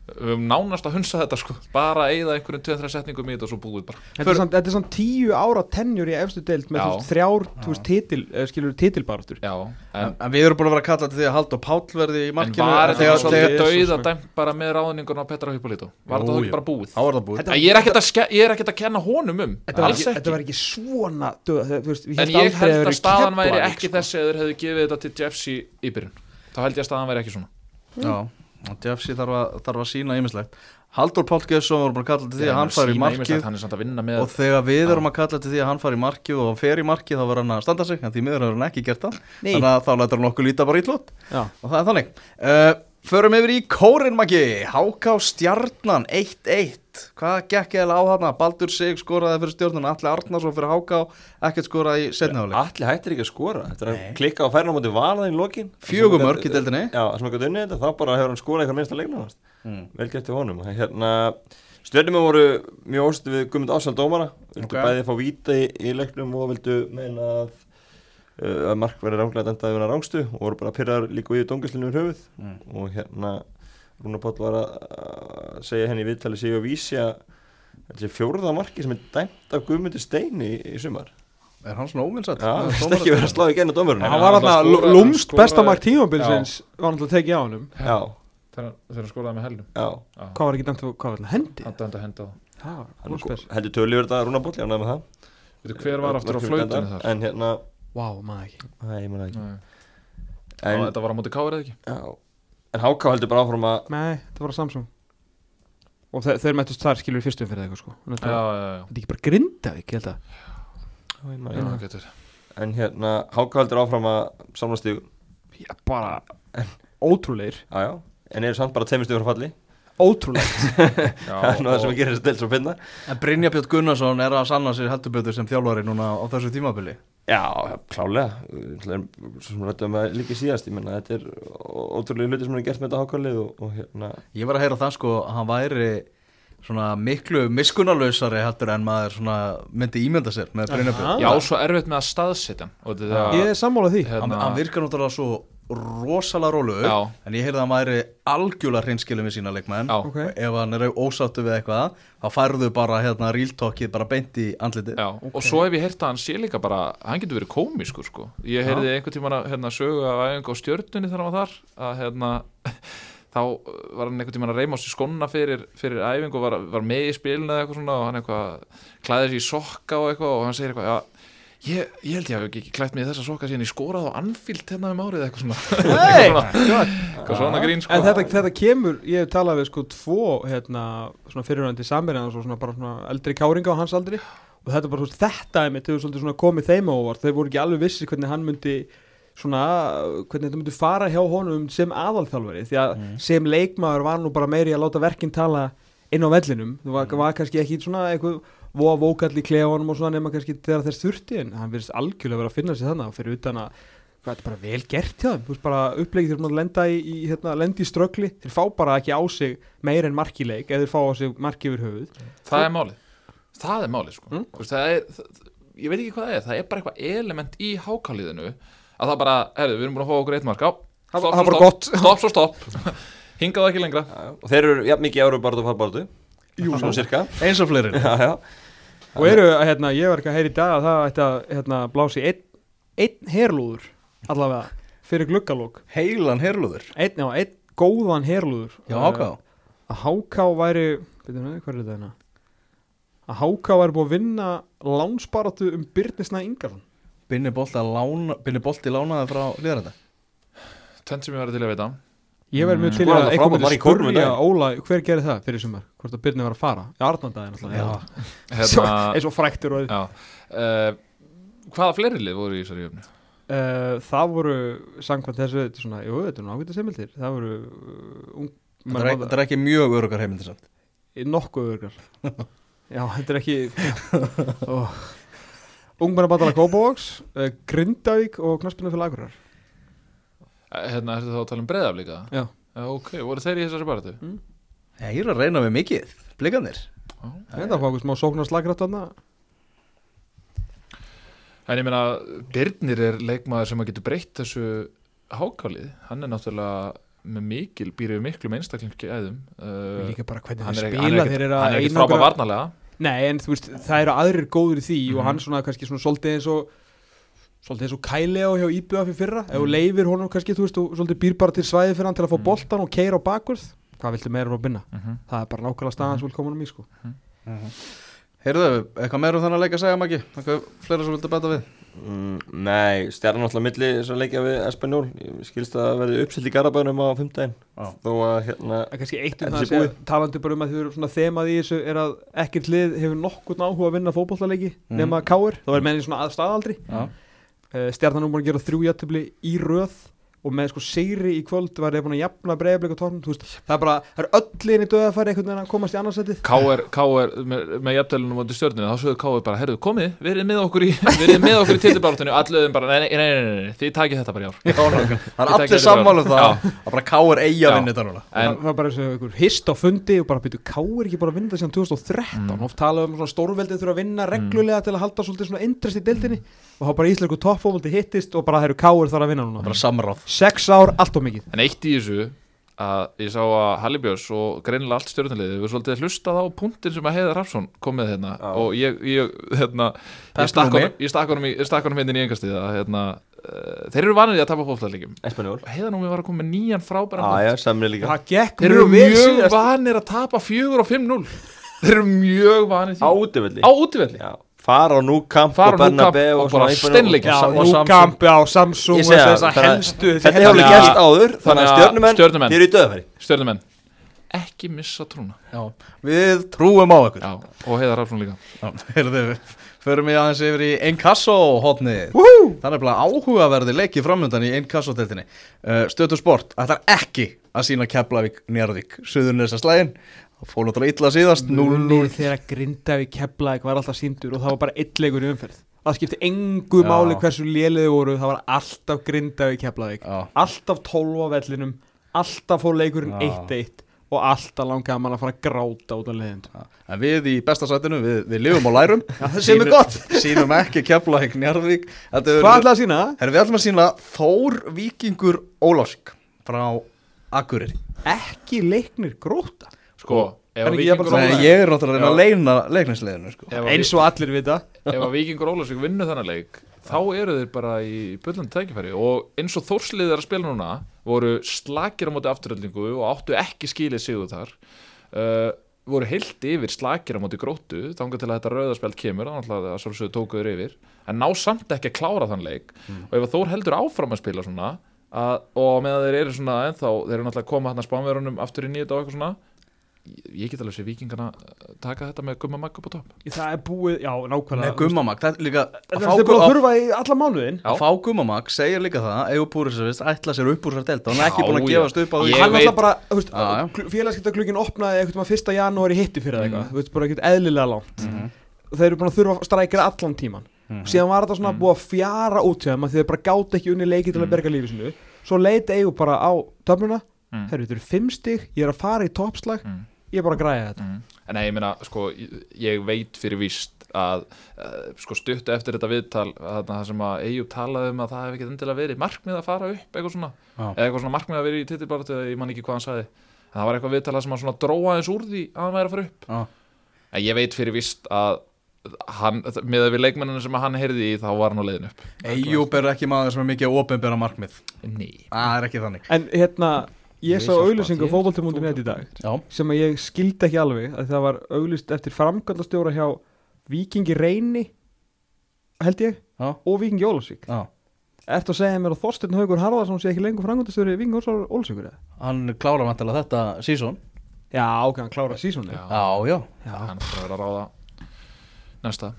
Þetta, þetta að við höfum nánast að hunsa þetta, sko, bara að eyða einhverjum 2-3 setningum í þetta og svo búið bara. Þetta er samt- þetta er svona tíu ára tennjur í efstu deild með Já. þú þrjár, þú veist, titil, skilur titilbaráttur Já, en, en, en við erum búin að vera að kalla til því að Haldur Páll verði í en markinu var þetta svolítið dauða sko. dæmt bara með ráðningun á Petra Hippolito? Var þetta þá bara búið? þá var búið Þetta- En ég er ekkert að, ske- ég er ekkert að kenna honum um, Þetta var, ekki, þetta svona En ég held það að staðan væri ekki sko. Þessi eða þeir hefðu gefið þetta til Jeffs í, í byrjun. Þá held ég að staðan væri ekki svona. já, og Jeffsy þarf að, þarf að sína ýmislegt Haldur Gesson var búin að kalla til því að hann fari í markið og þegar við erum að kalla til því að hann fari í markið og hann fer í markið þá verður hann að standa sig en því miður hefur hann ekki gert það þannig að þá lætur hann okkur líta bara ítlút Já. og það er þannig uh, Förum yfir í Kórin Maggi. Háká Stjarnan 1-1 Hvað gekk eða á hana? Baldur Sig skoraði fyrir stjórnuna Alli Arnarsson fyrir Háká Ekkert skoraði í setniháleik Allir hættir ekki að skora. Þetta er að klikka á færna á móti valaði í lokin. Fjögur mörk í deildinni. Já, sem ekki að unni þetta Þá bara hefur hann skorað eitthvað minnsta leikna mm. Vel gert til honum. Hérna Stjörnum voru mjög óstu við Guðmund Ásand dómara. Vildu Ok. bæði fá víta í, í leiknum og vildu meina að að mark verið ránglega endaði við hann rángstu og voru bara pyrraður líka við dóngislinu við höfuð Mm. og hérna Rúna Páll var að að segja henni í viðtali sig og vísi að þetta er fjórða marki sem er dæmt af Guðmundi Steini í, í sumar Er hann svona óvinnsætt? Já, það er ekki verið að slá í genið dómurinn hann var alltaf lúmst skoraði- besta mark tímabilsins var náttúrulega tekið á honum Já, þegar hann skoraði með helnum. já hvað var ekki dæmt hvað var þetta hendi að henda á. það var Hann lúmspes heldur tölu yfir þetta Rúna Páll, það Veitu hver var aftur á dæmda. þar? En hérna, wow maður ekki. Ég maður ekki. Nei. En, Þetta var á móti káir eða ekki? já, en HK heldur bara áfram að nei þetta var á Samsung. Og þe þeir mættust þar skilur í fyrstum fyrir eitthvað sko. Þannig að Já, já, já. þetta er ekki bara Grindavík ég held að. Já, ég man Já, ekki. getur. En hérna, HK heldur áfram að samla stígu já, bara ótrúleir Já, já, en eru samt bara tveimur stígur frá falli. Ótrúleir Já, Það er nú það sem að gera þessi del svo finna En Brynja Björn Gunnarsson er að sanna sér heldur betur sem þjálfari núna á þessu tímabili Já, klálega sem rættum að líka síðast Ég menna, þetta er ótrúlega hluti sem hann er gert með þetta HK-lið og, og hérna Ég var að heyra það sko að hann væri svona miklu miskunarlausari heldur en maður svona myndi ímynda sér með Brynja Björn Aha. Já, svo erfitt með að hann. Þetta ég er sammálað því hann, hérna- hann virkar náttúrulega svo rosalega Já. en ég heyrði að hann væri algjörlega hreinskilum við sína leikmenn Já. Ok. og ef hann er ósáttu við eitthvað þá færðu bara hérna real talkið bara beint í andliti Já, og svo hef ég heyrt að hann sé líka bara, hann getur verið komiskur sko. Ég heyrði einhvern tímann að hérna, sögu af æfingu á stjörnunni hann var þar að hérna, þá var hann einhvern tímann að reyma á sér skonna fyrir, fyrir æfingu og var, var með í spilinu eða eitthvað svona og hann eitthvað klæði sér í sokka og eitthvað og hann segir eitthvað, já, ég, ég held ég hafi ekki klætt mig í þessa sokka síðan ég skórað á Anfield hérna um árið eitthvað svona. Hey! eitthvað svona grín sko. En þetta, þetta kemur, ég hef talað við sko tvo hérna, svona fyrirvændi samverðan svona bara svona eldri káringa á hans aldri. Og þetta bara, veist, þetta er mitt hefur svolítið svona komið þeim á óvart, þeir voru ekki alveg vissi hvernig hann myndi svona, hvernig þetta myndi fara hjá honum sem aðalþjálfari. Því að Mm. sem leikmaður var nú bara meiri að láta verkinn tala inn á vellinum. Það var, var kannski ekki svona eitthvað voða vókall í klefanum og svona nema kannski þegar þess þurfti en hann verðist algjörlega vera að finna sig þannig og fyrir utan að hvað þetta er bara vel gert hjá þeim. Þú veist bara upplegið þeir að lenda í, í hérna, lenda í ströggli, þeir fá bara ekki á sig meir en markileik eða þeir fá á sig marki yfir höfuð. Það er málið. Það er málið sko. Mm. Þú veist, það er, það, ég veit ekki hvað það er, það er bara eitthvað element í hákáliðinu að það bara, herðu, við erum búin að fá okkur eitt mark. Á, það stopp, stopp, stopp, hingað ekki lengra. Og þeir eru jafn mikið ára bara að fara bara Jú. svona cirka eins og fleiri. Já, já. og eru, hérna, ég var ekki að heyra í dag að það ætti að hérna, blási einn einn herlúður allavega fyrir gluggalók heilan herluður einn, já, einn góðan herlúður. Já, Eh, ákvað að Háká væri veitum við, hvað er þetta hérna? Að Háká væri búið að vinna lánsbaratu um Byrnisna lána, Binni Bolti lánaði frá liðarenda tvenn sem ég var til að veita ég verði mjög Mm. til að það eitthvað myndi spurja. Óla hver gerir það fyrir sumar? Hvort að Byrni var að fara? Já, Arnandaginn alltaf eins og fræktur og já, uh, hvaða fleiri lið voru í þessari jöfnu? Uh, það voru samkvæmt þessu þetta er svona, jú, þetta er nú ágætið semildir það voru uh, ung, Þetta er, ekki- þetta er ekki mjög örugar heimildir samt. Nokkuð örgar já, þetta er ekki ungmennabandala Kópavóks uh, Grindavík og Knaspinu fyrir Akureyrar. Eh, hérna, ertu þá að tala um breyðaflíka? Já. ok, voru þeir í þessari baratu? Ég er að reyna við mikið, blikandir þetta var okkur smá sóknarslagrætt þarna En ég meina, Birnir er leikmaður sem að getur breytt þessu hákálið, hann er náttúrulega með mikil, býr yfir miklu með einstaklingi æðum uh, líka bara hvernig er, spila er þeir eru að hann er einangra- frábæð varnalega nei, en þú veist, það eru aðrir góður í því og Mhm. hann svona kannski svona svolítið eins og svolítið eins og Kæli á hjá IBF í fyrra ef þú Mhm. leifir honum kannski, þú veist, og svolítið býr bara til svæði fyrir hann til að fá Mhm. boltan og keira á bakvörð hvað viltu meira frá að binna? uh -huh. það er bara nákvæmlega staðan sem vil koma um í sko Heyrðu, eitthvað meira um þannig að leika að segja Maggi? Eitthvað fleira sem viltu bæta við? Mm, nei, stjarnan alltaf milli að leikja við Espanjól Ég skilst að verði uppsilt í Garabænum á fimmtæðin Já. Þó að hérna er kannski eitt um það að segja, talandi bara um að þið eru svona þemað í þessu er að ekkert lið hefur nokkurn áhuga að vinna fótbollaleiki Mhm. nema káir, þá er menni svona að staðaldri Já. uh, Stjarnan nú búin að gera þrjú jættubli í röð og með sko sigri í kvöld var þeir búin að jafna þú veist, það er bara það er öll inn í döðafæri einhvern veginn að komast í annarsætið K.R. K.R. með, með jafntælunum mútið stjórninu, þá sögðu K.R. bara, herruðu, komið, verið með okkur í, verið með okkur í titlubaráttunni og alluðum bara, nei, nei, nei, nei, nei, nei, þið takið þetta bara í ár Já, það er allir sammálu bara. það að bara að Já. vinna þetta núna En, það var bara eins og einhver hist á fundi og bara byrju káir ekki bara að vinna þetta síðan 2013 Mm. oft talað um svona stórveldið þurfa að vinna reglulega til að halda svolítið svona interest í deildinni og þá bara íslensku toppfóvaldi hittist og bara það eru káir þar að vinna núna. Bara samráð. Sex ár, allt og mikið. En eitt í þessu að ég sá að Hallibjörns og greinilega allt stjórnulegði við svolítið hlustað á punktin sem að Heiðar Rafsson kom með hérna. Já. og ég, ég, hérna, ég stakk honum- í- hérna í engastið að hérna, uh, þeir eru vanið í að tapa fólkstæðleikum Espanjól Heiðar nú var að koma með nýjan frábæra Já, já, samri líka. Það gekk Þeir eru mjög síðast. vanir að tapa 4 og 5-0 Þeir eru mjög vanir Á því fara á Núkamp og Bernabé Núkamp og og bara svona einhvern- steinleikja. Já, og nú Samsung. kampi á Samsung Þetta hefur gerst áður Þannig að stjörnumenn Stjörnumenn. Eru í döðafæri Stjórnumenn Ekki missa trúna. Já. við trúum á ykkur. Já, og Heiðar Rafsson líka. Förum við aðeins yfir í Enkasso hotnið Það er bara áhugaverði leiki framöndan í Enkasso-teltinni uh, Stötu sport ætlar ekki að sína Keflavík Njarðvík Suðurnesa slægin Fór náttúrulega illa síðast 0-0 Munið þegar Grindavík Keflavík var alltaf síndur og það var bara í umferð. Það skipti engu máli hversu léliði voru það var alltaf Grindavík Keflavík. Já. alltaf 12 á vellinum alltaf fór leikurinn Já. 1-1 og alltaf langaði mann að fara að gráta út af leiðin En við í besta sætinu, við, við lifum og lærum. Það sem er gott. Sýnum ekki Keflavík Njarðvík. Hvað ætlaði að sína? Herra, við ætlum að sína Þór Víkingur Ólásik frá Akureyri. Ekki leiknir gróta Sko, ég er náttúrulega að reyna að Já. leina leiknisleginu sko. eins og allir vita. Ef að Víkingur Ólafsvík vinnu þennan leik þá eru þeir bara í bullandi tækifæri. Og eins og Þórsliðið er að spila núna voru slakir á móti afturöldingu og áttu ekki skilið sigur þar. Uh, voru heilt yfir slakir á móti gróttu þangað til að þetta rauðarspjald kemur þannig að það svolítið tókuður yfir. En ná samt ekki að klára þann leik. Og ef að Þór heldur áfram að spila svona að, og með að þeir eru svona ennþá þeir eru náttúrulega að koma hann að spánverunum aftur í nýja og eitthvað svona ég get alveg sé vikingana uh, taka þetta með gumma magg upp á topp. Það er búið, já, nákvæmlega Með gummamag, það er líka Þetta að er búið að að, þurfa í alla mánuðin að fá gummamag segir líka það Egu Púrisavist ætla sér upp úr sér delta Hún er ekki búin að gefast upp á því. Hann alltaf bara, þú veist, félagskiptaglugin opnaði eitthvað með fyrsta janúari hitti fyrir það eitthvað. Þú veist, bara ekkert eðlilega langt. Mhm. og þeir eru búin að þurfa að strækja allan tíman Mhm. síðan var þetta svona búið að fjara út hjá þeim að þeir bara gátt ekki unni leiki til að berga lífi sinu svo leiti eigu bara á töfnuna Mm. herru, þetta eru fimm stig, ég er að fara í toppslag. Mm. Ég er bara að græja þetta. Mm. En nei, ég meina, sko, ég, veit fyrir víst að uh, sko stuttu eftir þetta viðtal þarna það sem að Eyjúb talaði um að það hef ekki endilega verið markmið að fara upp eitthvað svona, eða eitthvað svona markmið að vera í titilbaratu eða ég man ekki hvað hann sagði. En það var eitthvað viðtalað sem að svona dróa eins úr því að hann væri að fara upp. Já. en ég veit fyrir víst að hann, með við leikmenninu sem hann heyrði í þá var hann á leiðin upp. Eyjúb er ekki maður sem er mikið ópenbæra markmið. Nei, Það er ekki þannig. En hérna, ég sá auðlýsingu þér. fótbolti.net í dag. Já, sem að ég skildi ekki alveg að það var auðlýst eftir framkvæmdastjóra hjá Víkingi Reyni held ég, já, og Víkingi Ólasvík já. Ertu að segja mér að Þorsteinn Haugur Harðarsson sé ekki lengur framkvæmdastjóri Víkingi Ólasvíkur? Hann klára vantilega þetta sísón Já, ok, hann klára sísónu já, Já, já, hann er að ráða næsta,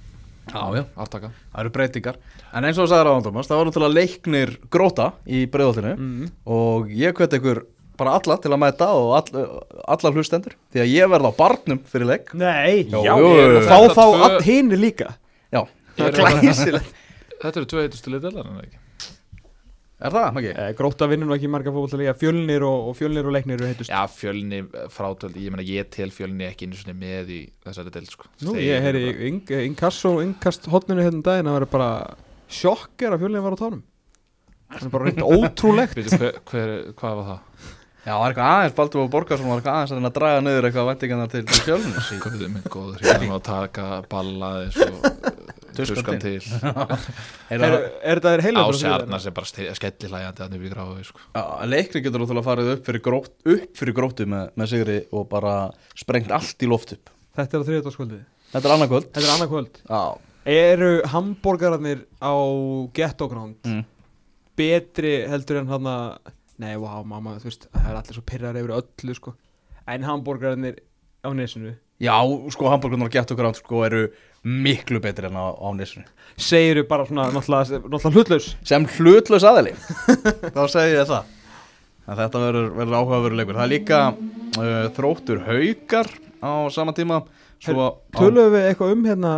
já, já. aftaka. Það eru breytingar. En eins og það sagði Ráðan Thomas Það var náttúrulega leiknir gróta í breyðoltinu mm. Og ég hvet ykkur bara alla til að mæta Og all, alla hlustendur Því að ég verð á barnum fyrir leik. Nei, já, jú, ég fá þá tvö- all hinn líka. Já, Það er Eru- glæsilegt. Þetta eru tvö heitustu liðdelar en ekki? Er það, Maggi? eh, Gróta vinnur nú ekki marga fótbolta Fjölnir og, og fjölnir og leiknir eru heitust Já, fjölni frátöld, ég meina ég tel fjölni ekki einu svona með í þessari del sko. Nú, ég heyri eru ing, Inkasso, Inkast hotninu hérna um daginn að vera bara sjokker að fjölnir var á tánum. Það er bara reynd ótrúlegt. Býtu, hver, hver, Hvað var það? Já, það er eitthvað aðeins Baldur og Borgarsson var eitthvað aðeins að að draga niður eitthvað væntingarnar til, til fjölunum Guðið minn góður, hérna að taka balla eins og Tuskan til. Er, er þetta er á heila sjarnar sem bara skellihlægjandi að nýfi gráðu sko. Já, leikni getur náttúrulega farið upp fyrir, grót, upp fyrir gróttu með, með sigri og bara sprengt allt í loft upp. Þetta er á þriðjöldaskvöldið Þetta er annað kvöld. Þetta er annað kvöld. Já, Eru hambúrgararnir á Ghetto Ground mm. betri heldur en hann Nei, vá, mamma, þú veist, það er allir svo pyrrar yfir öllu, sko. En hambúrgararnir á nesinu? Já, sko, hambúrgunar og gett okkur án sko eru miklu betri en á, á nesinu. Segiru bara svona, náttúrulega, náttúrulega hlutlaus? Sem hlutlaus aðili. Þá segi ég það. Að Þetta verður, leikur Það er líka uh, þróttur haukar á sama tíma. Á, Töluðum við eitthvað um hérna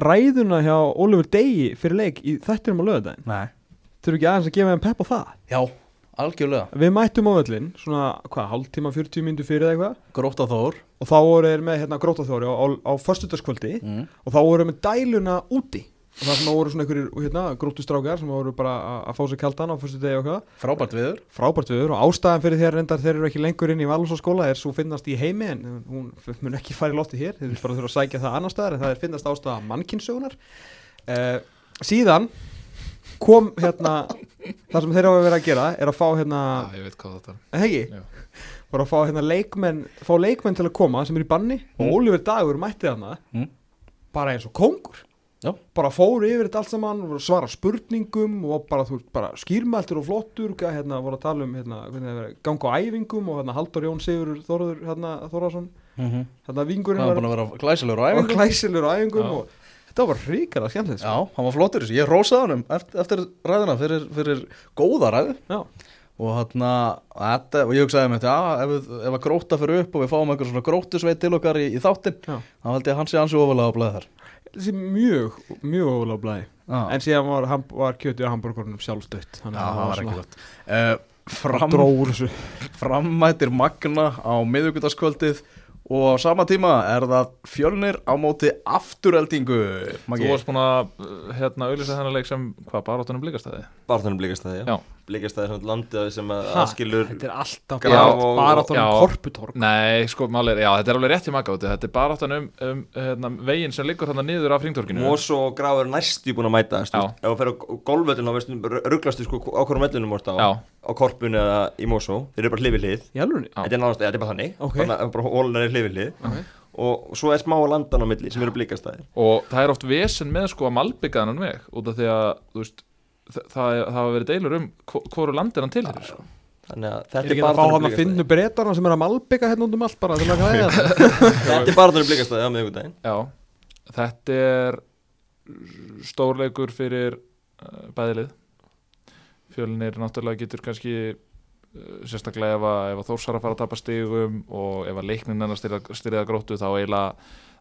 ræðuna hjá Ólafur Degi fyrir leik í þættinum á lögadaginn Nei, Þurfum ekki aðeins að gefa þeim pepp á það? Já, algjörlega. Við mættum á öllin, svona, hvað, hálftíma, 40 myndu fyrir eða eitthvað? Gróta Þór. Og þá voru þeir með hérna grótaþóri á, á, á föstudagskvöldi. Mm. Og þá voru þeir með dæluna úti. Og það svona voru svona einhverjir, hérna, grótustrákar sem voru bara að- fá sér kaldan á föstudegi og hvað Frábært viður Frábært viður og ástæðan fyrir þeir reyndar þeir eru ekki lengur inn í Valsóskóla er svo finnast í heimi en hún mun ekki fara í lofti hér. Þeir bara þurfa að sækja það annar staðar en það er finnast ástæða mannkynnsugunar uh, síðan kom hérna það sem þeir hafa verið að gera er að fá hérna ah, Ég veit hvað þetta er eh, voru að fá hérna leikmenn fá leikmenn til að koma sem er í banni og Mm. Oliver Dagur mætti þarna Mm. bara eins og kongur Já. bara fóru yfir þetta allt saman að svara spurningum og bara, þú bara skýrmæltur og flottur hérna, voru að tala um hérna, ganga á æfingum og hérna, Haldur Jón Sigur Þorður hérna, Þorðarsson mm -hmm. hérna, vingurinn var var, búin að vera glæsilegur á var æfingu glæsilur á æfingum Já. og þetta var ríkala skemmtilegt sko. Já, hann var flottur þessu, ég rósaði hann eftir, eftir ræðina fyrir, fyrir góða ræðu. Já. og þetta, og ég hugsaði með þetta, já, ef, við- ef að gróta fyrir upp og við fáum einhver svona grótusveit til okkar í, í þáttinn, Já. þá held ég að hann sé ansi ofalega á blæði þar. Þessi mjög, mjög ólega blæði Já, en síðan var, hann, var kjötið á hambúrgurinn sjálfstöðt já það var ekki gott. Uh, Fram, þessu. Frammætir Magna á miðugutaskvöldið og á sama tíma er það fjölnir á móti afturheldingu Þú varst búin að uh, hérna, auðvitað þennan leik sem hvað baráttunum blikastæði Barþjónum blikastæði, Já. Blikastæði er svona landið sem að aðskilur þetta er alltaf og- bara já. tónum korputorg Nei, sko, máli er, já, þetta er alveg rétt í maga Þetta er baráttan um, um hérna, veginn sem liggur þarna niður af hringtorkinu Mós og Graf er næstu búin að mæta. Ef þú fer á veistu, rugglastu sko á hverjum vellunum vorst á Já. á korpun eða í Mosó þeir eru bara Já. þetta er náttúrulega, þetta er bara þannig Ok. bara, bara hólunar er hlið við hlið Ok. og svo er smá landan á milli sem eru blikastæðir Og það er oft vesen með sko að malbygga þennan veg út af því að, þú veist, það, það, það hafa verið deilur um hvo- hvoru land er hann til sko. þannig að Er þetta ekki er að fá bara hann að finna breytarna sem er að malbygga hérna út um allt bara að þetta þetta er bara þannig blikastæði á Já, þetta er stórleikur fyrir uh, bæðilið Fjölinir náttúrulega getur kannski uh, sérstaklega ef að, ef að Þórsar að fara að tapa stigum og ef að leiknin hennar styrða gróttu þá eiginlega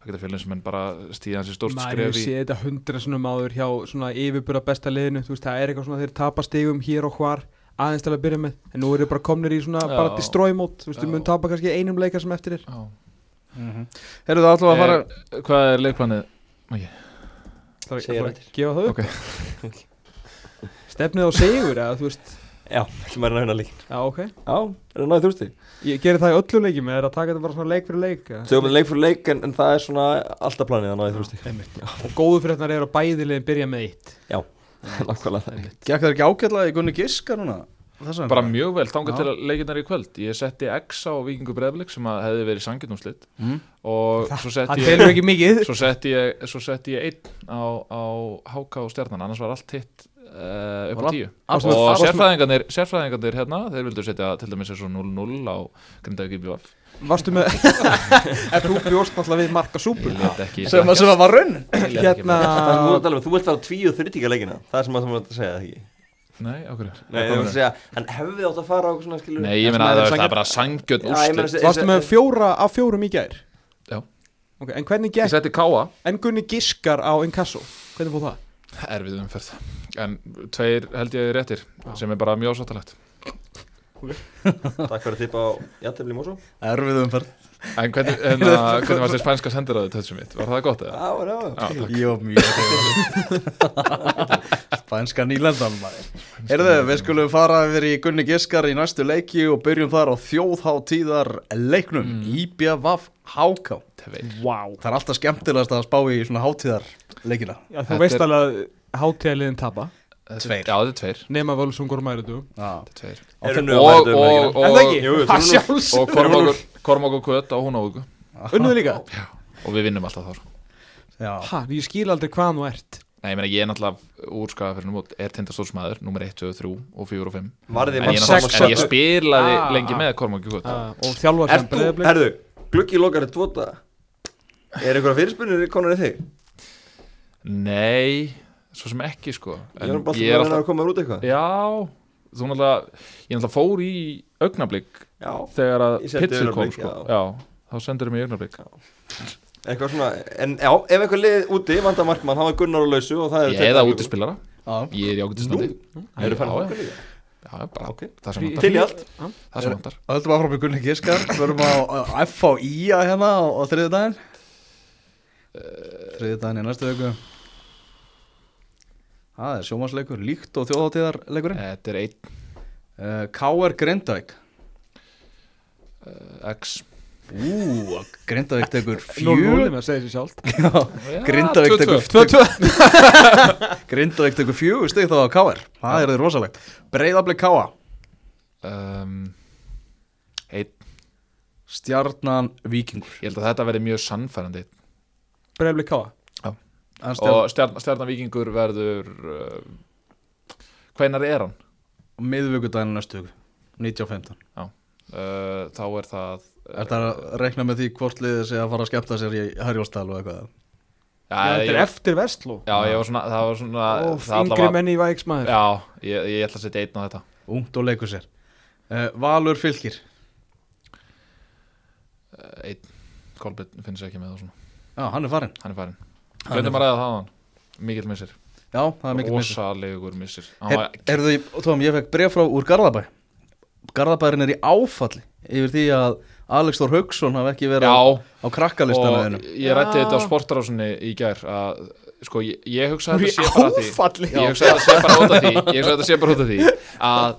það getur fjölinn sem enn bara stíðan sér stórt Maður skref í séð þetta hundra sinum áður hjá svona yfirbúra besta liðinu Þú veist, það er eitthvað svona þeir tapa stigum hér og hvar aðeins til að byrja með En nú eru bara komnir í svona Já. bara destroy mode Þú veist, við mun tapa kannski einum leika sem eftir er Já. Herru það ætlum að fara Eh, Hvað er leikplanið? Það er Segir að eftir. gefa það upp Ok. Stefnið á sigur, eða þú veist já, sem er að vinna lík Já, ok. Já, er það náðið þrjústi Ég gerir það í öllu leikjum, eða er að taka þetta bara svona leik fyrir leik eða? Sögum við leik fyrir leik en, en það er svona alltaf planið að náðið Einmitt. Og góðu fyrir þetta er að bæðilegin byrja með eitt. Nákvæmlega það Gekk það ekki ágætlega í Gunni Giska núna? Bara mjög vel, þangað Já. til að leikinnar í kvöld. Ég setti X á Víkingu Breiðblik sem að hefði verið sangjörnúslit Mm. og svo setti Það ég telur ekki mikið. svo setti ég, svo setti ég einn á, á HK og stjarnan, annars var allt hitt uh, upp á tíu. Allt- og sérfræðingarnir, sérfræðingarnir hérna, þeir vildu setja til dæmis eins og 0-0 á Grindavík IBF Varstu með En þú bjóst náttúrulega við marka súpur ég veit ekki Sem að sem að var raunin. Hérna er um, þú vilt fara tvíu þrýtíka leikina Það er sem að þú vilt að segja það ekki? Nei, okkur Nei, þú vilt að segja, hann hefði átt að fara á svona skilur Nei, ég meina að það er bara sangjörn úrslit. Varstu með fjóra af fjórum í gær? Já. Ok, en hvernig Ég gekk setti Káa, En Gunni giskar á Inkasso? Hvernig fóð það? erfið umferð en tveir held ég réttir sem er bara mjög ásáttalegt Takk fyrir að tippa á Jantefli Mósó Erfið umferð. En hvernig, hérna, hvernig var þessi spænska sendiræðu tötsum mitt? Var það gott eða? Já, já, Já, mjög Spænska nýlendan Herðu, við skulum fara yfir í Gunni Giskar í næstu leiki og byrjum þar á þjóðháttíðar leiknum. Mm. HK Tveir. Vá. Það er alltaf skemmtilegast að spá í svona hátíðar leikina Já, þú veist alveg að hátíðaliðin tapa. Tveir. Já, þetta er tveir. Nema völsungur og mæriðu Já. Þetta er tveir. Eru nú Og, að mæta um og, og, En það ekki? jú, Það sjálfs og Kormákur Kormákur Kvöt á Húnavíku Unnuðu líka? Og við vinnum alltaf þar. Já. Ha, ég skil aldrei hvað þú ert. Nei, ég meina, ég er náttúrulega úrskaða fyrir númot er tindastórsmaður, nummer 1, 2, 3 og 4 og 5 Varði En mann ég, sex- náttúrulega- en ég spilaði Ah, lengi ah. með Kormákur Kvöt uh, Og þjálfar sem Ert þú, herðu, gluggi lokar í tvota. Er einhverja fyrirspunir konar í þig? Nei, svo sem ekki sko. Ég er En bara ég er að alltaf að koma út eitthvað. Já, þú náttúrulega Ég náttúrulega fór í augnablík Já, þegar að Ég Pitsil kom sko. já. já. þá sendur mig í augnablík eitthvað svona En já, ef einhver lið úti vandar markmann Hann var Gunnar og lausu og það er Ég eða útispilara, Já. ég er í ágætistandi Eru fann Já, að líka? Já, bara Ok. það sem vantar. Til í allt? Það sem vantar. Það höldum að fara með Gunni Giskar Förum á á FHI hérna á, á þriðu daginn Þriðu daginn í næstu viku Það er sjómasleikur Líkt og þjóðháttíðarleikurinn Þetta er einn. Uh, KR Grindavík. Uh, X. Ú, Grindavík tekur 0-0 fjögur að Grindavík 2-2. tekur Grindavík tekur fjögur stig þá á KR Það er þið rosalegt. Breiðablik KA um, Einn. Stjarnan Víkingur. Ég held að þetta verði mjög sannfærandi Breyðablik káa En Og stjarn, stjarn, stjarnan vikingur verður uh, Hvenær er hann? miðvikudaginn næstu viku 1915 Uh, þá er það Er það að rekna með því hvort liðið sé að fara að skemmta sér í Harjóstal og eitthvað? Já, Já, þetta ég, er eftir Vestló. Já, ég var svona Það var svona Og yngri allavega- menn í vægsmaður Já, ég, ég ætla að setja einn á þetta. Ungt og leikur sér. Uh, Valur Fylkir. Uh, Einn. Kolbjörn finnst ekki með það svona. Já, hann er farinn. Hann er farin Hvernig maður ræða það á hann? Mikill missir. Já, það er mikið missir. Rósalegur missir. Hann Her, var- Er þau, Tóm, ég fekk bref frá úr Garðabæ. Garðabærin er í áfalli Yfir því að Alex Þór Haugsson hafi ekki verið á, Já, á krakkalistana ég rætti þetta á sportarásinni í gær að sko ég, ég hugsa Hún að er þetta sé bara því ég hugsa að þetta sé bara út af því ég hugsa að þetta sé bara út af því að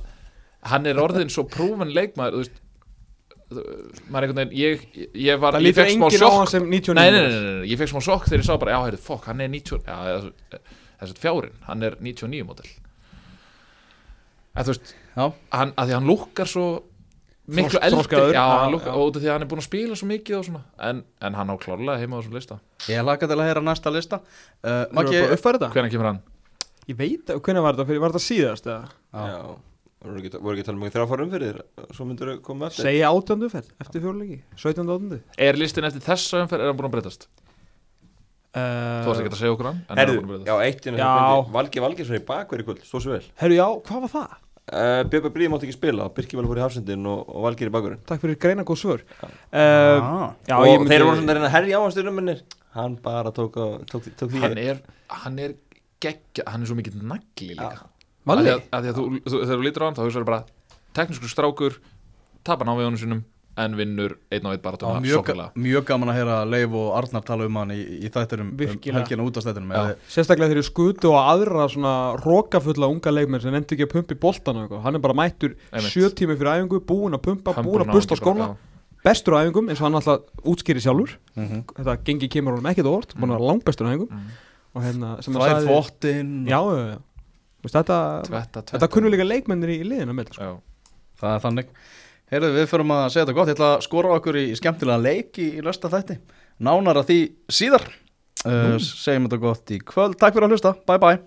hann er orðin svo prúven leikmaður þú veist veginn ég, ég var, Það lítur enginn á hann sem 99 nei, nei, nei, nei, nei, ég fekk smá sjokk þegar ég sá bara, já, heyrðu, fokk, hann er 90 já, þess að fjárin, hann er 99 mótel en þú veist, hann, að því hann lukkar svo miklu þroskaður, já, hann lukkar, og út af því hann er búin að spila svo mikið og svona, en, en hann á klárlega heima á þessum lista. Ég laka til að heyra næsta lista. Uh, þetta? hvernig kemur hann? Ég veit, hvernig var þetta var þetta síðast eða? Já. Já voru ekki, voru ekki að tala um ekki þrjáfara umfyrir svo myndur þau koma eftir Segja átjöndu ferð eftir fjórleiki 17. átjöndu Er listin eftir þessa umferð, er hann búin að breytast? Þú varst ekki að segja okkur hann en er hann Herðu, búin að já, breytast eitt hérna Já. sem beindi, Valgi Valgeirsson í bakverði kvöld, stóð svo vel. Herru, já, hvað var það? uh, Björn Bríði mátti ekki spila, Birki vel fór í hafsendin og, og Valgeir í bakverðin Takk fyrir greina góð svör. Uh, Ah. Já, og myndi þeir voru svona að herja á hans styrnuminnir hann bara tók, á, tók, tók því Hann er, hann er geggja, hann er svo mikill nagli líka Valli? að þú, þú, þegar þú lítur á hann þá hugsaður bara teknískur strákur, tapar náviðunum sinum en vinnur einn og einn bara Það mjög, mjög gaman að heyra Leif og Arnar tala um hann í, í þættirum um helgina út af stættinum Já. Sérstaklega þegar ég skutu og aðra svona rókafulla unga leikmenn sem endi ekki að pumpa í boltan Hann er bara mættur sjö tími fyrir æfingu, búinn að pumpa, búinn að busta á skóna. Bestur á æfingum, eins og hann alltaf útskýri sjálfur. Mm -hmm. Þetta gengi kemur honum ekkert á orð, búinn að vera langbestur á æfingum. Mm. Og hérna, sem hann Þvæð sagði þvottin Já, já, já Veist, Þetta, Tvetta, tvetta þetta kunnu líka leikmennir í liðina með sko. Það er þannig. Heyrðu, við förum að segja þetta gott. Ég ætla að skora okkur í skemmtilega leik í, í lösta þætti. Nánar að því síðar. Uh, Segjum þetta gott í kvöld. Takk fyrir að hlusta, bye bye